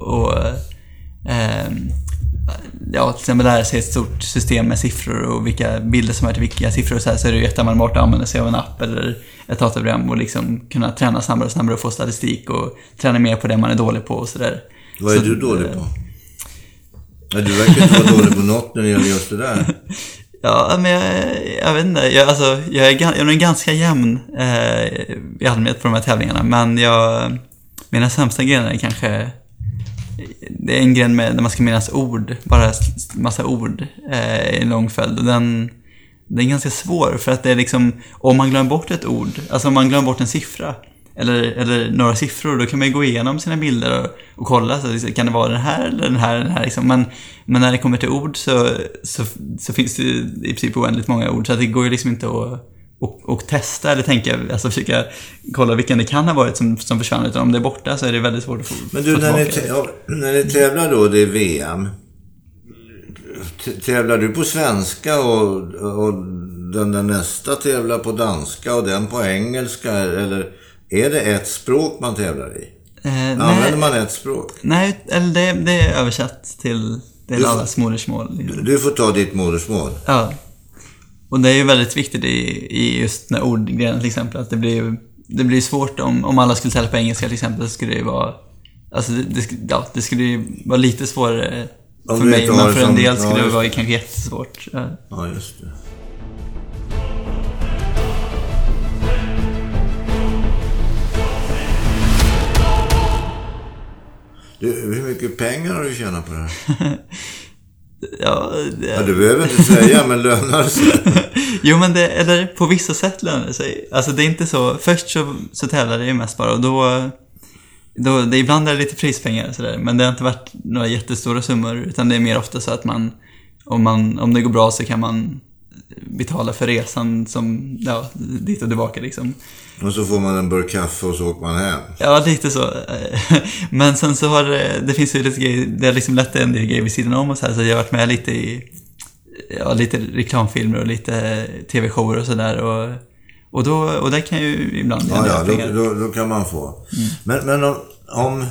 och eh, ja, till exempel lära sig ett stort system med siffror och vilka bilder som är till vilka siffror och så här, så är det ju jätteanvändbart att använda sig av en app eller ett dataprogram och liksom kunna träna snabbare och snabbare och få statistik och träna mer på det man är dålig på och sådär. Vad är Så, du dålig eh, på? Ja, du verkar inte vara dålig på något när det gäller just det där. Ja, men jag, jag vet inte. Jag, alltså, jag, är, jag är ganska jämn eh, i allmänhet på de här tävlingarna, men jag... Mina sämsta grenar är kanske... Det är en gren med, där man ska minnas ord, bara massa ord eh, i en lång följd. Och den, den är ganska svår, för att det är liksom... Om man glömmer bort ett ord, alltså om man glömmer bort en siffra, eller, eller några siffror, då kan man ju gå igenom sina bilder och, och kolla, så liksom, kan det vara den här eller den här eller den här liksom. men, men när det kommer till ord så, så, så finns det i princip oändligt många ord, så att det går ju liksom inte att och, och testa eller tänka, alltså försöka kolla vilken det kan ha varit som, som försvann, utan om det är borta så är det väldigt svårt att få, Men du, få när ni, tillbaka. tä- ja, när ni tävlar då, det är VM. Tävlar du på svenska och, och den där nästa tävlar på danska och den på engelska? Eller är det ett språk man tävlar i? Eh, Använder nej, man ett språk? nej, eller det, det är översatt till, till Du- allas modersmål. Du får ta ditt modersmål. Ja. Och det är ju väldigt viktigt i, i just den här ordgrenen till exempel, att det blir det blir svårt om, om alla skulle tävla på engelska till exempel, så skulle det ju vara Alltså det, det, ja, det skulle ju vara lite svårare för mig, men för en del skulle det vara kanske jättesvårt. Ja. Ja, just det. Du, hur mycket pengar har du tjänat på det här? Ja, det, Ja, du behöver inte säga, men lönar det sig? Jo, men det, eller på vissa sätt lönar det sig. Alltså det är inte så, först så, så tävlar det ju mest bara och då, då det, ibland är det lite prispengar och sådär, men det har inte varit några jättestora summor, utan det är mer ofta så att man, om, man, om det går bra så kan man betala för resan som, ja, dit och tillbaka liksom. Och så får man en burk kaffe och så åker man hem. Ja, lite så. Men sen så har det, finns ju lite grejer, det har liksom lett en del grejer vid sidan om och så här, så jag har varit med lite i, ja, lite reklamfilmer och lite tv-shower och sådär och, och då, och det kan ju ibland Ja, ja, då, då, då kan man få. Men, men om, om,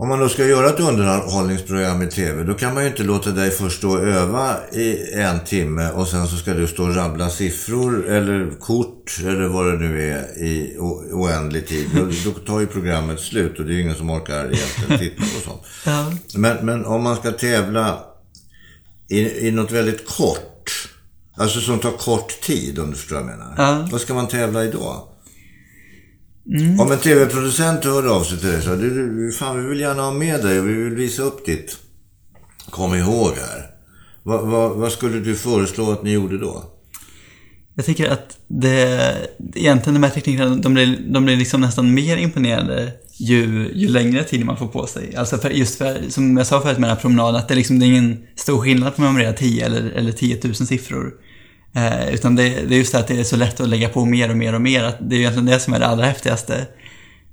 om man då ska göra ett underhållningsprogram i TV, då kan man ju inte låta dig först stå och öva i en timme och sen så ska du stå och rabbla siffror eller kort eller vad det nu är i oändlig tid. Då, då tar ju programmet slut och det är ju ingen som orkar egentligen titta på sånt. Ja. Men, men om man ska tävla i, i något väldigt kort, alltså som tar kort tid om du förstår vad jag menar. Ja. Vad ska man tävla i då? Om en tv-producent hör av sig till dig så du, du, fan vi vill gärna ha med dig vi vill visa upp ditt kom ihåg här. Vad, vad, vad skulle du föreslå att ni gjorde då? Jag tycker att det, egentligen de här teknikerna, de blir, de blir liksom nästan mer imponerande ju, ju längre tid man får på sig. Alltså för, just för, som jag sa förut med den här promenaden, att det, är liksom, det är ingen stor skillnad på att memorera 10 eller, eller 10 000 siffror. Eh, utan det, det är just det att det är så lätt att lägga på mer och mer och mer. Att det är egentligen det som är det allra häftigaste.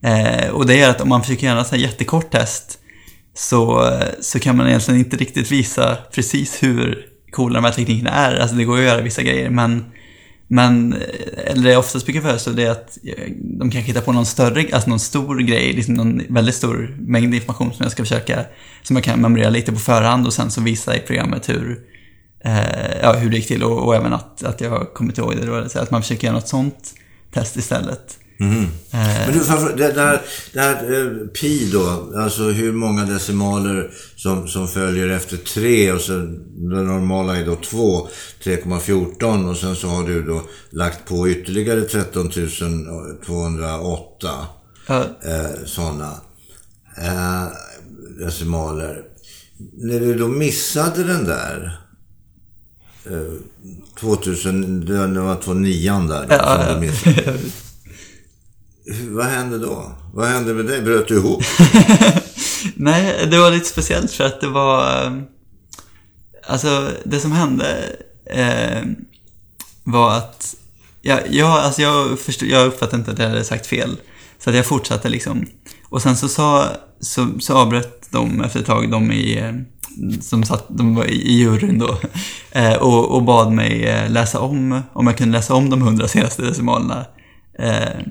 Eh, och det är att om man försöker göra ett jättekort test så, så kan man egentligen inte riktigt visa precis hur coola de här teknikerna är. Alltså det går ju att göra vissa grejer men men, eh, eller det jag oftast brukar föreslå det är att eh, de kanske hittar på någon större, alltså någon stor grej, liksom någon väldigt stor mängd information som jag ska försöka, som jag kan memorera lite på förhand och sen så visa i programmet hur, eh, ja, hur det gick till och, och även att, att jag har kommit ihåg det då, så att man försöker göra något sånt test istället. Men du, det, det här, det här eh, pi då, alltså hur många decimaler som, som följer efter 3 och sen det normala är då 2, 3,14 och sen så har du då lagt på ytterligare 13 208 Ja, eh, sådana eh, decimaler. När du då missade den där eh, 2000, det var 29 där då, ja, som ja. du. Hur- Vad hände då? Vad hände med dig? Bröt du ihop? Nej, det var lite speciellt för att det var... eh, alltså det som hände eh, var att jag, jag, alltså jag, förstod, jag uppfattade inte att jag hade sagt fel. Så att jag fortsatte liksom. Och sen så, sa, så, så avbröt de efter ett tag, de i, eh, som satt, de var i juryn då, eh, och, och bad mig eh, läsa om, om jag kunde läsa om de hundra senaste decimalerna. Eh,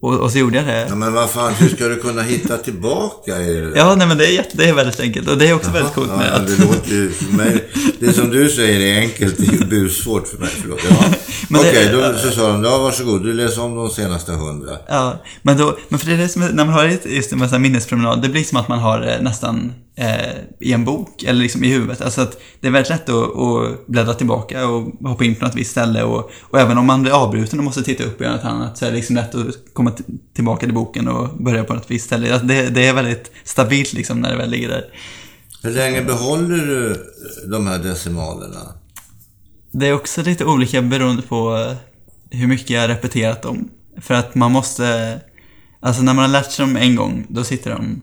och, och, så gjorde jag det. Ja, men vad fan, hur ska du kunna hitta tillbaka i det Ja, nej men det är, jätte, det är väldigt enkelt. Och det är också Jaha, väldigt coolt med ja, att... Det låter ju för mig... Det som du säger är enkelt, det är ju bussvårt för mig. Förlåt. Ja. Okej, okay, då så sa de, ja varsågod, du läser om de senaste hundra. Ja, men, då, men för det är det som är, när man har just en minnespromenad, det blir som att man har nästan eh, i en bok, eller liksom i huvudet. Alltså att det är väldigt lätt att, att bläddra tillbaka och hoppa in på något visst ställe. Och, och även om man blir avbruten och måste titta upp och göra något annat så är det liksom lätt att komma tillbaka till boken och börja på något visst ställe. Alltså det, det är väldigt stabilt liksom när det väl ligger där. Hur länge behåller du de här decimalerna? Det är också lite olika beroende på hur mycket jag har repeterat dem. För att man måste... Alltså när man har lärt sig dem en gång, då sitter de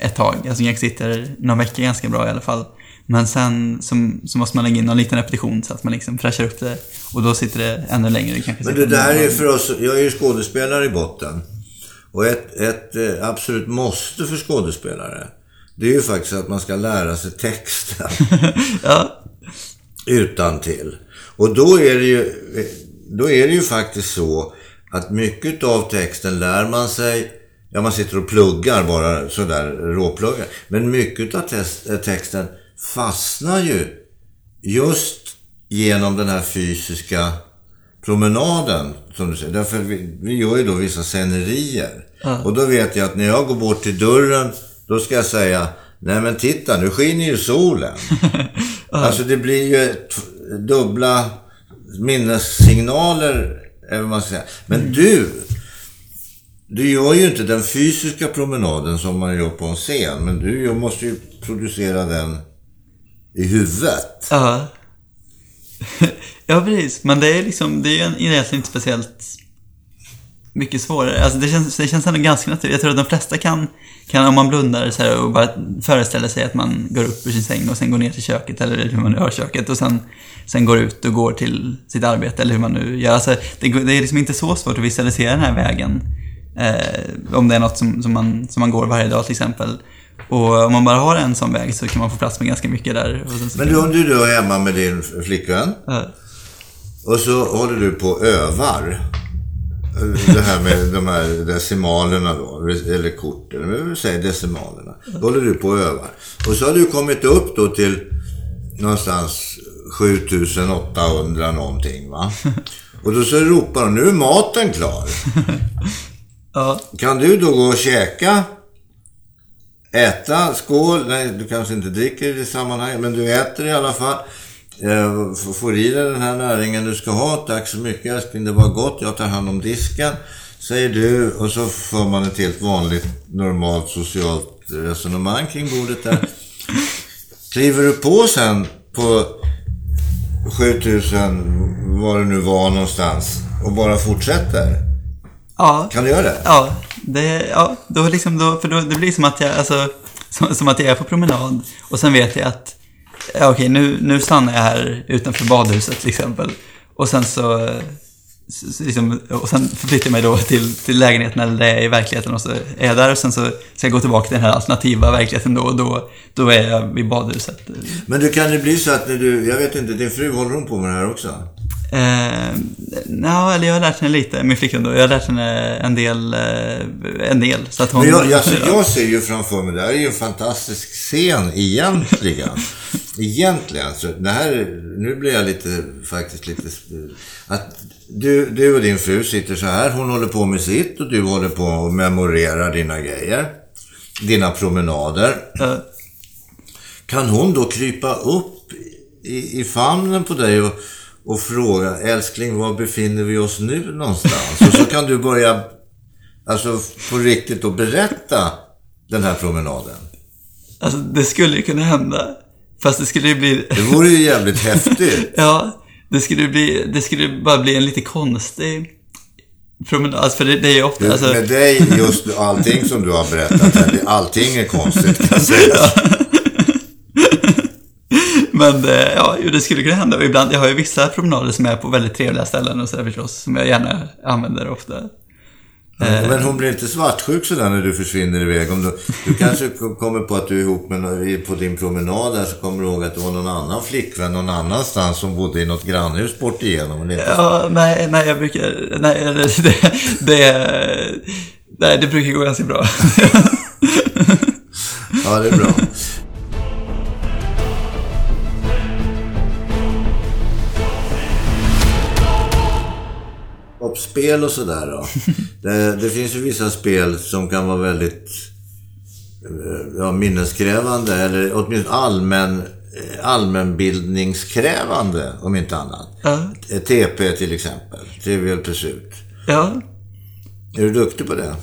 ett tag. Alltså jag sitter några veckor ganska bra i alla fall. Men sen så, så, måste man lägga in någon liten repetition så att man liksom fräschar upp det. Och då sitter det ännu längre. Kanske Men det där är för oss, jag är ju skådespelare i botten. Och ett, ett eh, absolut måste för skådespelare, det är ju faktiskt att man ska lära sig texten. ja. Utan till. Och då är det ju, då är det ju faktiskt så att mycket av texten lär man sig Ja, man sitter och pluggar bara sådär, råpluggar. Men mycket av eh, texten fastnar ju just genom den här fysiska promenaden, som du säger. Därför vi, vi gör ju då vissa scenerier. Mm. Och då vet jag att när jag går bort till dörren, då ska jag säga, nej men titta, nu skiner ju solen. mm. Alltså det blir ju dubbla minnessignaler, eller vad man ska säga. Men mm. du, du gör ju inte den fysiska promenaden som man gör på en scen, men du måste ju producera den i huvudet. Ja. ja, precis. Men det är liksom, det är ju egentligen inte speciellt mycket svårare. Alltså det känns, det känns ändå ganska naturligt. Jag tror att de flesta kan, kan om man blundar så här och bara föreställer sig att man går upp ur sin säng och sen går ner till köket eller hur man nu har köket och sen, sen går ut och går till sitt arbete eller hur man nu gör. Alltså det, det är liksom inte så svårt att visualisera den här vägen Eh, om det är något som, som, man, som man går varje dag till exempel. Och om man bara har en sån väg så kan man få plats med ganska mycket där. Men du, om du då är hemma med din flickvän ja. och så håller du på och övar. Det här med de här decimalerna då, eller kort, eller vi säger decimalerna. Då håller du på och övar. Och så har du kommit upp då till någonstans 7800 någonting va. Och då så ropar de, nu är maten klar. Ja. Kan du då gå och käka? Äta, skål, nej du kanske inte dricker i det sammanhanget, men du äter i alla fall. Eh, får i dig den här näringen du ska ha. Tack så mycket älskling, det var gott. Jag tar hand om disken. Säger du och så får man ett helt vanligt normalt socialt resonemang kring bordet där. Kliver du på sen på 7000, var det nu var någonstans, och bara fortsätter. Ja. Kan du göra det? Ja, det, ja då liksom, då, för då, det blir som att jag, alltså, som, som, att jag är på promenad och sen vet jag att, ja, okej, nu, nu stannar jag här utanför badhuset till exempel. Och sen så, så liksom, och sen förflyttar jag mig då till, till lägenheten eller det är i verkligheten och så är jag där och sen så ska jag gå tillbaka till den här alternativa verkligheten då och då, då är jag vid badhuset. Men det kan det bli så att när du, jag vet inte, din fru håller hon på med det här också? Eh, ja, eller jag har lärt henne lite, min flickvän då. Jag har lärt henne en del. Eh, en del så att hon, Men jag, alltså, jag ser ju framför mig, det här är ju en fantastisk scen egentligen. egentligen. Så det här, nu blir jag lite, faktiskt lite... Att du, du och din fru sitter så här, hon håller på med sitt och du håller på och memorerar dina grejer. Dina promenader. Uh. Kan hon då krypa upp i, i famnen på dig och och fråga älskling, var befinner vi oss nu någonstans? Och så kan du börja, alltså på riktigt då berätta den här promenaden. Alltså det skulle ju kunna hända. Fast det skulle ju bli... Det vore ju jävligt häftigt. ja, det skulle bli, det skulle bara bli en lite konstig promenad. Alltså för det, det är ju ofta... Du, alltså... Med dig, just allting som du har berättat här, allting är konstigt kan jag säga. Men eh, ja, det skulle kunna hända. Och ibland, jag har ju vissa promenader som är på väldigt trevliga ställen och sådär förstås, som jag gärna använder ofta. Men hon blir inte svartsjuk sådär när du försvinner iväg. Om du, du kanske kommer på att du är ihop med på din promenad där så kommer du ihåg att det var någon annan flickvän någon annanstans som bodde i något grannhus bort igenom. Ja, nej, nej, jag brukar, nej, det, det, nej, det brukar gå ganska bra. Ja, det är bra. Och spel och sådär. Det, det finns ju vissa spel som kan vara väldigt eh, ja, minneskrävande eller åtminstone allmän, eh, allmänbildningskrävande om inte annat. Ja, Eh, TP till exempel, Trivial Pursuit. ja, Är du duktig på det?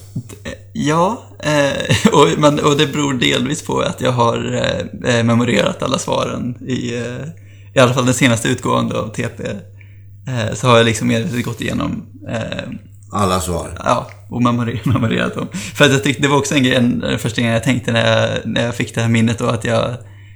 ja eh, och, men, och det beror delvis på att jag har eh, memorerat alla svaren i, eh, i alla fall den senaste utgående av TP. Eh, så har jag liksom medvetet gått igenom eh, Alla svar. Ja, och memorerat dem. För att jag tyckte, det var också en grej, en, den första gången jag tänkte när jag, när jag fick det här minnet då, att jag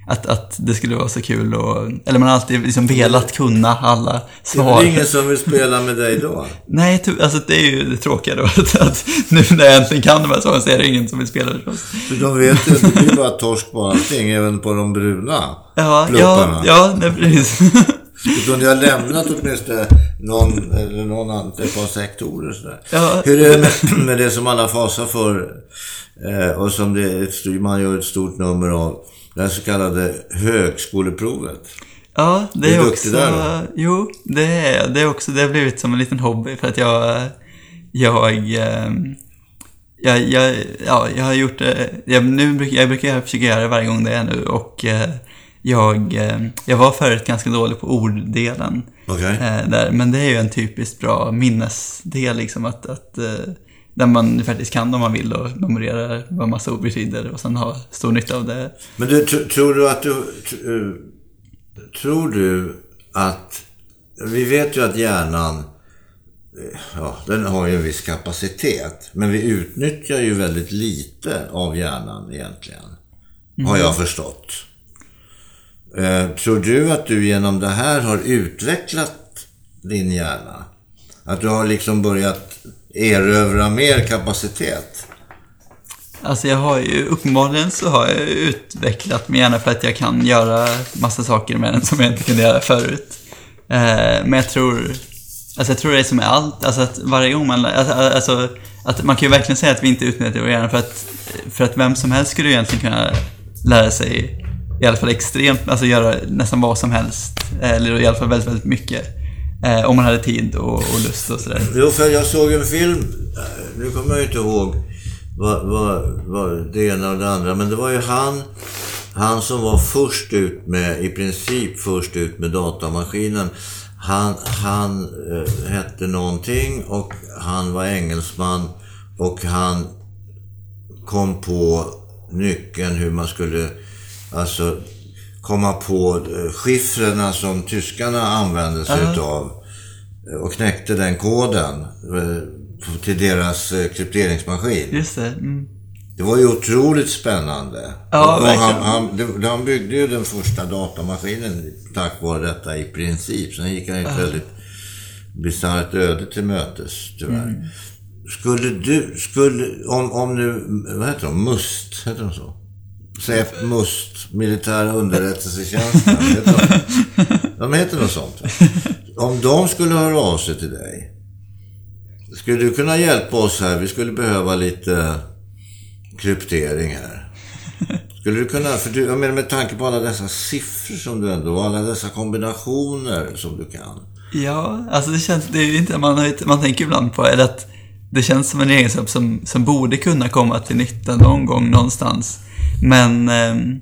att, att det skulle vara så kul och, eller man har alltid liksom velat kunna alla Det svar. är ingen som vill spela med dig då? Nej, alltså det är ju det tråkiga då, att, att nu när jag äntligen kan de här svaren så är det ingen som vill spela förstås. För de vet ju att det blir bara torsk på allting, även på de bruna Ja, ja, plupparna. ja, nej, precis. Du kunde ha lämnat åtminstone någon, eller någon ett par sektorer sådär. Ja. Hur är det med, med det som alla fasar för, eh, och som det man gör ett stort nummer av, det här så kallade högskoleprovet. Ja, det är är också... där? Jo, det är. Det är också, det har blivit som en liten hobby för att jag... Jag... ehm, Jag, jag, ja, jag har gjort det... Jag, nu brukar, jag brukar försöka göra det varje gång det är nu och eh, jag... eh, Jag var förut ganska dålig på orddelen. Okej. eh, där, men det är ju en typiskt bra minnesdel liksom att... att eh, där man faktiskt kan om man vill och memorerar vad massa ord betyder och sen ha stor nytta av det. Men du, tr- tror du att du... tr- Tror du att... Vi vet ju att hjärnan... Ja, den har ju en viss kapacitet. Men vi utnyttjar ju väldigt lite av hjärnan egentligen. Har jag förstått. Eh, tror du att du genom det här har utvecklat din hjärna? Att du har liksom börjat erövra mer kapacitet? Alltså jag har ju, uppenbarligen så har jag utvecklat min hjärna för att jag kan göra massa saker med den som jag inte kunde göra förut. Eh, men jag tror, alltså jag tror det är som är allt, alltså att varje gång man, lär- alltså, alltså att man kan ju verkligen säga att vi inte utnyttjar vår hjärna för att, för att vem som helst skulle ju egentligen kunna lära sig i alla fall extremt, alltså göra nästan vad som helst. Eller i alla fall väldigt, väldigt mycket. Eh, om man hade tid och, och lust och sådär. Jo, för jag såg en film, nu kommer jag ju inte ihåg vad, vad, vad det ena och det andra, men det var ju han, han som var först ut med, i princip först ut med datamaskinen. Han, han eh, hette någonting och han var engelsman och han kom på nyckeln hur man skulle, alltså komma på eh, chiffrerna som tyskarna använde sig utav och knäckte den koden eh, till deras eh, krypteringsmaskin. Just det. Mm. Det var ju otroligt spännande. Ja, och han, han, han byggde ju den första datamaskinen tack vare detta i princip. Sen gick han ett väldigt bisarrt öde till mötes, tyvärr. Mm. Skulle du, skulle, om, om nu, vad heter de, MUST, heter de så? SÄP, MUST, Militära underrättelsetjänsten, heter de? De heter något sånt. Om de skulle höra av sig till dig, skulle du kunna hjälpa oss här? Vi skulle behöva lite kryptering här. Skulle du kunna, för du, jag menar med tanke på alla dessa siffror som du ändå, och alla dessa kombinationer som du kan. Ja, alltså det känns, det är ju inte, man, har man tänker ibland på eller att det känns som en egenskap som, som borde kunna komma till nytta någon gång någonstans. Men, ehm,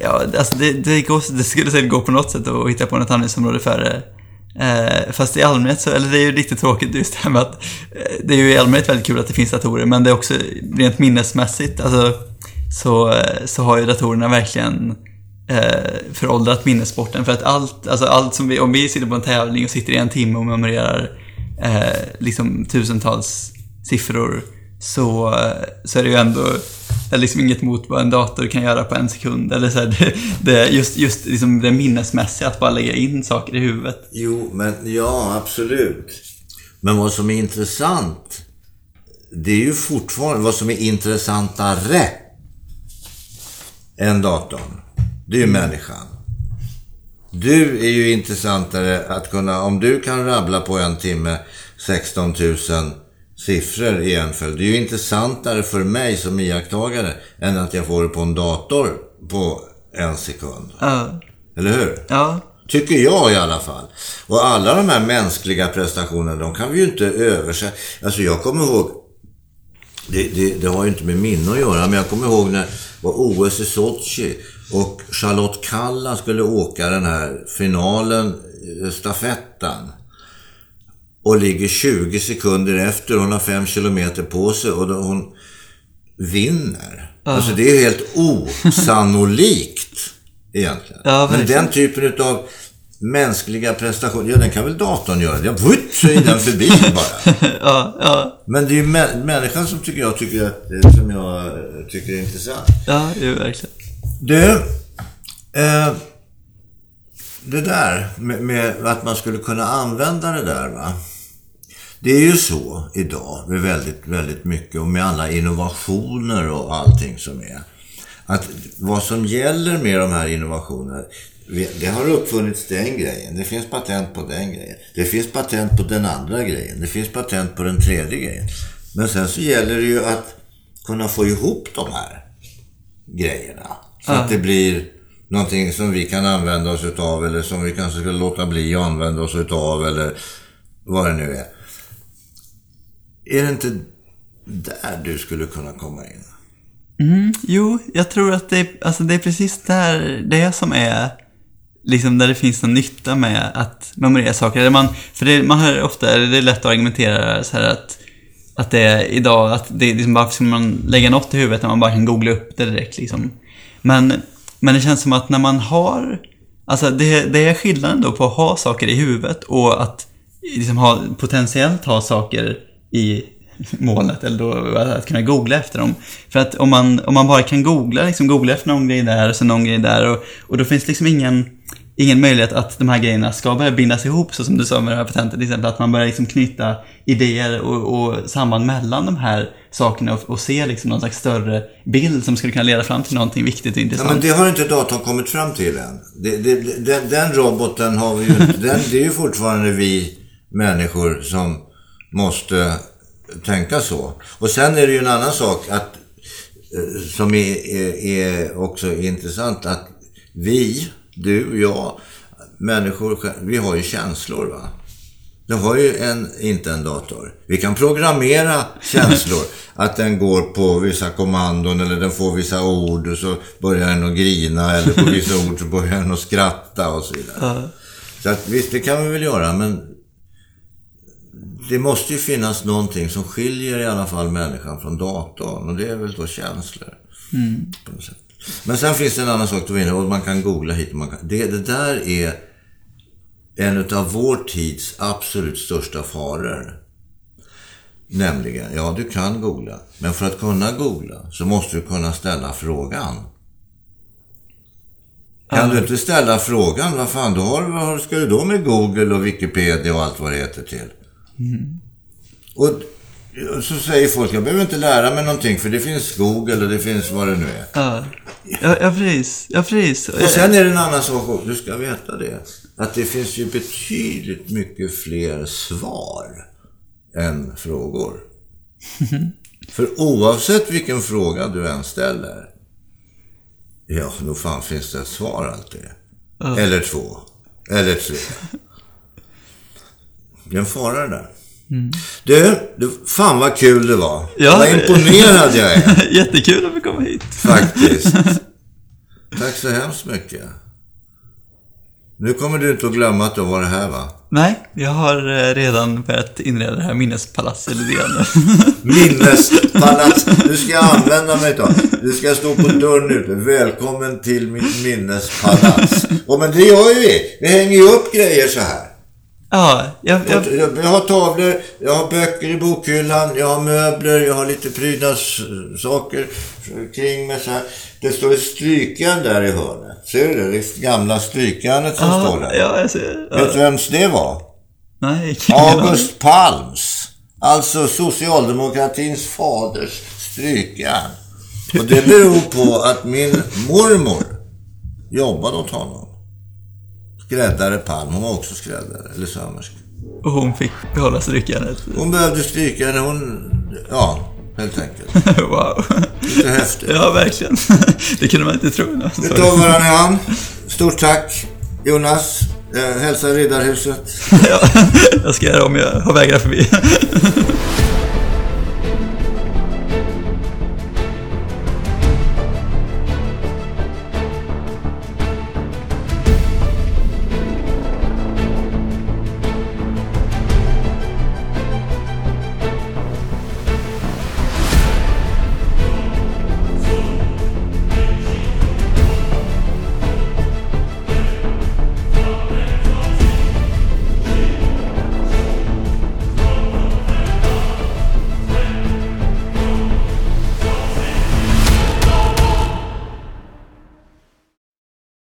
ja, alltså det, det, går, det skulle säkert gå på något sätt att hitta på något användningsområde för det. Eh, fast i allmänhet så, eller det är ju lite tråkigt just det här med att eh, det är ju i allmänhet väldigt kul att det finns datorer, men det är också rent minnesmässigt, alltså så, eh, så har ju datorerna verkligen eh, föråldrat minnessporten. För att allt, alltså allt som vi, om vi sitter på en tävling och sitter i en timme och memorerar eh, liksom tusentals siffror så, eh, så är det ju ändå ställer liksom inget mot vad en dator kan göra på en sekund. Eller så här, det, det, just just liksom det minnesmässiga, att bara lägga in saker i huvudet. Jo, men ja, absolut. Men vad som är intressant, det är ju fortfarande vad som är intressantare än datorn. Det är ju människan. Du är ju intressantare att kunna, om du kan rabbla på en timme 16 000 siffror i en följd. Det är ju intressantare för mig som iakttagare än att jag får det på en dator på en sekund. Ja. Eller hur? Ja. Tycker jag i alla fall. Och alla de här mänskliga prestationerna, de kan vi ju inte översätta. Alltså jag kommer ihåg, det, det, det har ju inte med minne att göra, men jag kommer ihåg när det var OS i Sochi och Charlotte Kalla skulle åka den här finalen, eh, stafetten. Och ligger 20 sekunder efter, hon har 5 kilometer på sig och då hon vinner. Alltså det är helt osannolikt egentligen. Ja, Men den typen av mänskliga prestationer, ja den kan väl datorn göra. Ja, vutt så är den förbi bara. Ja, ja, Men det är ju mä- människan som tycker jag tycker, att, som jag eh, tycker är intressant. ja, jo, verkligen. Du, eh, det där med, med att man skulle kunna använda det där va. Det är ju så idag med väldigt, väldigt mycket och med alla innovationer och allting som är. Att vad som gäller med de här innovationerna, det har uppfunnits den grejen. Det finns patent på den grejen. Det finns patent på den andra grejen. Det finns patent på den tredje grejen. Men sen så gäller det ju att kunna få ihop de här grejerna. Så att det blir någonting som vi kan använda oss utav eller som vi kanske ska låta bli att använda oss utav eller vad det nu är. Är det inte där du skulle kunna komma in? Mm, jo, jag tror att det är, alltså det är precis där, det som är liksom där det finns någon nytta med att memorera saker. Eller man, för det, man hör ofta, eller det är lätt att argumentera så här att, att det är idag, att det är liksom, varför ska man lägga något i huvudet när man bara kan googla upp det direkt liksom. Men, men det känns som att när man har, alltså det, det är skillnaden då på att ha saker i huvudet och att liksom ha, potentiellt ha saker i molnet eller då att kunna googla efter dem. För att om man, om man bara kan googla, liksom googla efter någon grej där och så någon grej där och, och då finns liksom ingen, ingen möjlighet att de här grejerna ska börja bindas ihop så som du sa med det här patentet till exempel. Att man börjar liksom knyta idéer och, och samband mellan de här sakerna och, och se liksom någon slags större bild som skulle kunna leda fram till någonting viktigt och Ja, intressant. men det har inte datorn kommit fram till än. Det, det, den, den roboten har vi ju. Den, det är ju fortfarande vi människor som måste tänka så. Och sen är det ju en annan sak att, eh, som är, är, är också intressant att vi, du, jag, människor, vi har ju känslor va. Det har ju en, inte en dator. Vi kan programmera känslor. att den går på vissa kommandon eller den får vissa ord och så börjar den att grina. Eller på vissa ord så börjar den att skratta och så vidare. Så att visst, det kan vi väl göra men det måste ju finnas någonting som skiljer i alla fall människan från datorn. Och det är väl då känslor. På något sätt. Men sen finns det en annan sak du var inne och man kan googla hit och man kan... Det, det där är en av vår tids absolut största faror. Nämligen, ja du kan googla. Men för att kunna googla så måste du kunna ställa frågan. Kan du inte ställa frågan, vad fan, då har, vad ska du då med Google och Wikipedia och allt vad det heter till? Och så säger folk, jag behöver inte lära mig någonting för det finns Google och det finns vad det nu är. Ja, ja, ja precis. Ja, precis. Och sen är det en annan sak också, du ska veta det. Att det finns ju betydligt mycket fler svar än frågor. För oavsett vilken fråga du än ställer, ja, nog fan finns det ett svar alltid. Eller två. Eller tre. Det är en fara det där. Du, du, fan vad kul det var. Ja. Vad imponerad jag är. Jättekul att vi kom hit. Faktiskt. Tack så hemskt mycket. Nu kommer du inte att glömma att du var här va? Nej, jag har eh, redan börjat inreda det här minnespalatset lite grann. Minnespalats. Nu ska jag använda mig av. Du ska stå på dörren ute. Välkommen till mitt minnespalats. Och men det gör ju vi. Vi hänger ju upp grejer så här. Ja, jag, jag, Jag, har tavlor, jag har böcker i bokhyllan, jag har möbler, jag har lite prydnadssaker kring mig så här. Det står ett strykjärn där i hörnet. Ser du det? Det gamla strykjärnet som står ja, där. ja, jag ser. Ja. Vet du vems det var? Nej. August Palms. Alltså socialdemokratins faders strykjärn. Och det beror på att min mormor jobbade åt honom. Skräddare Palm, hon var också skräddare, eller sömmerska. Och hon fick behålla strykjärnet. Hon behövde strykjärn, hon... Ja, helt enkelt. wow. Lite häftigt. Ja, verkligen. Det kunde man inte tro. Vi tar varandra i hand. Stort tack, Jonas. Eh, hälsa Riddarhuset. Ja, jag ska göra om jag har vägar förbi.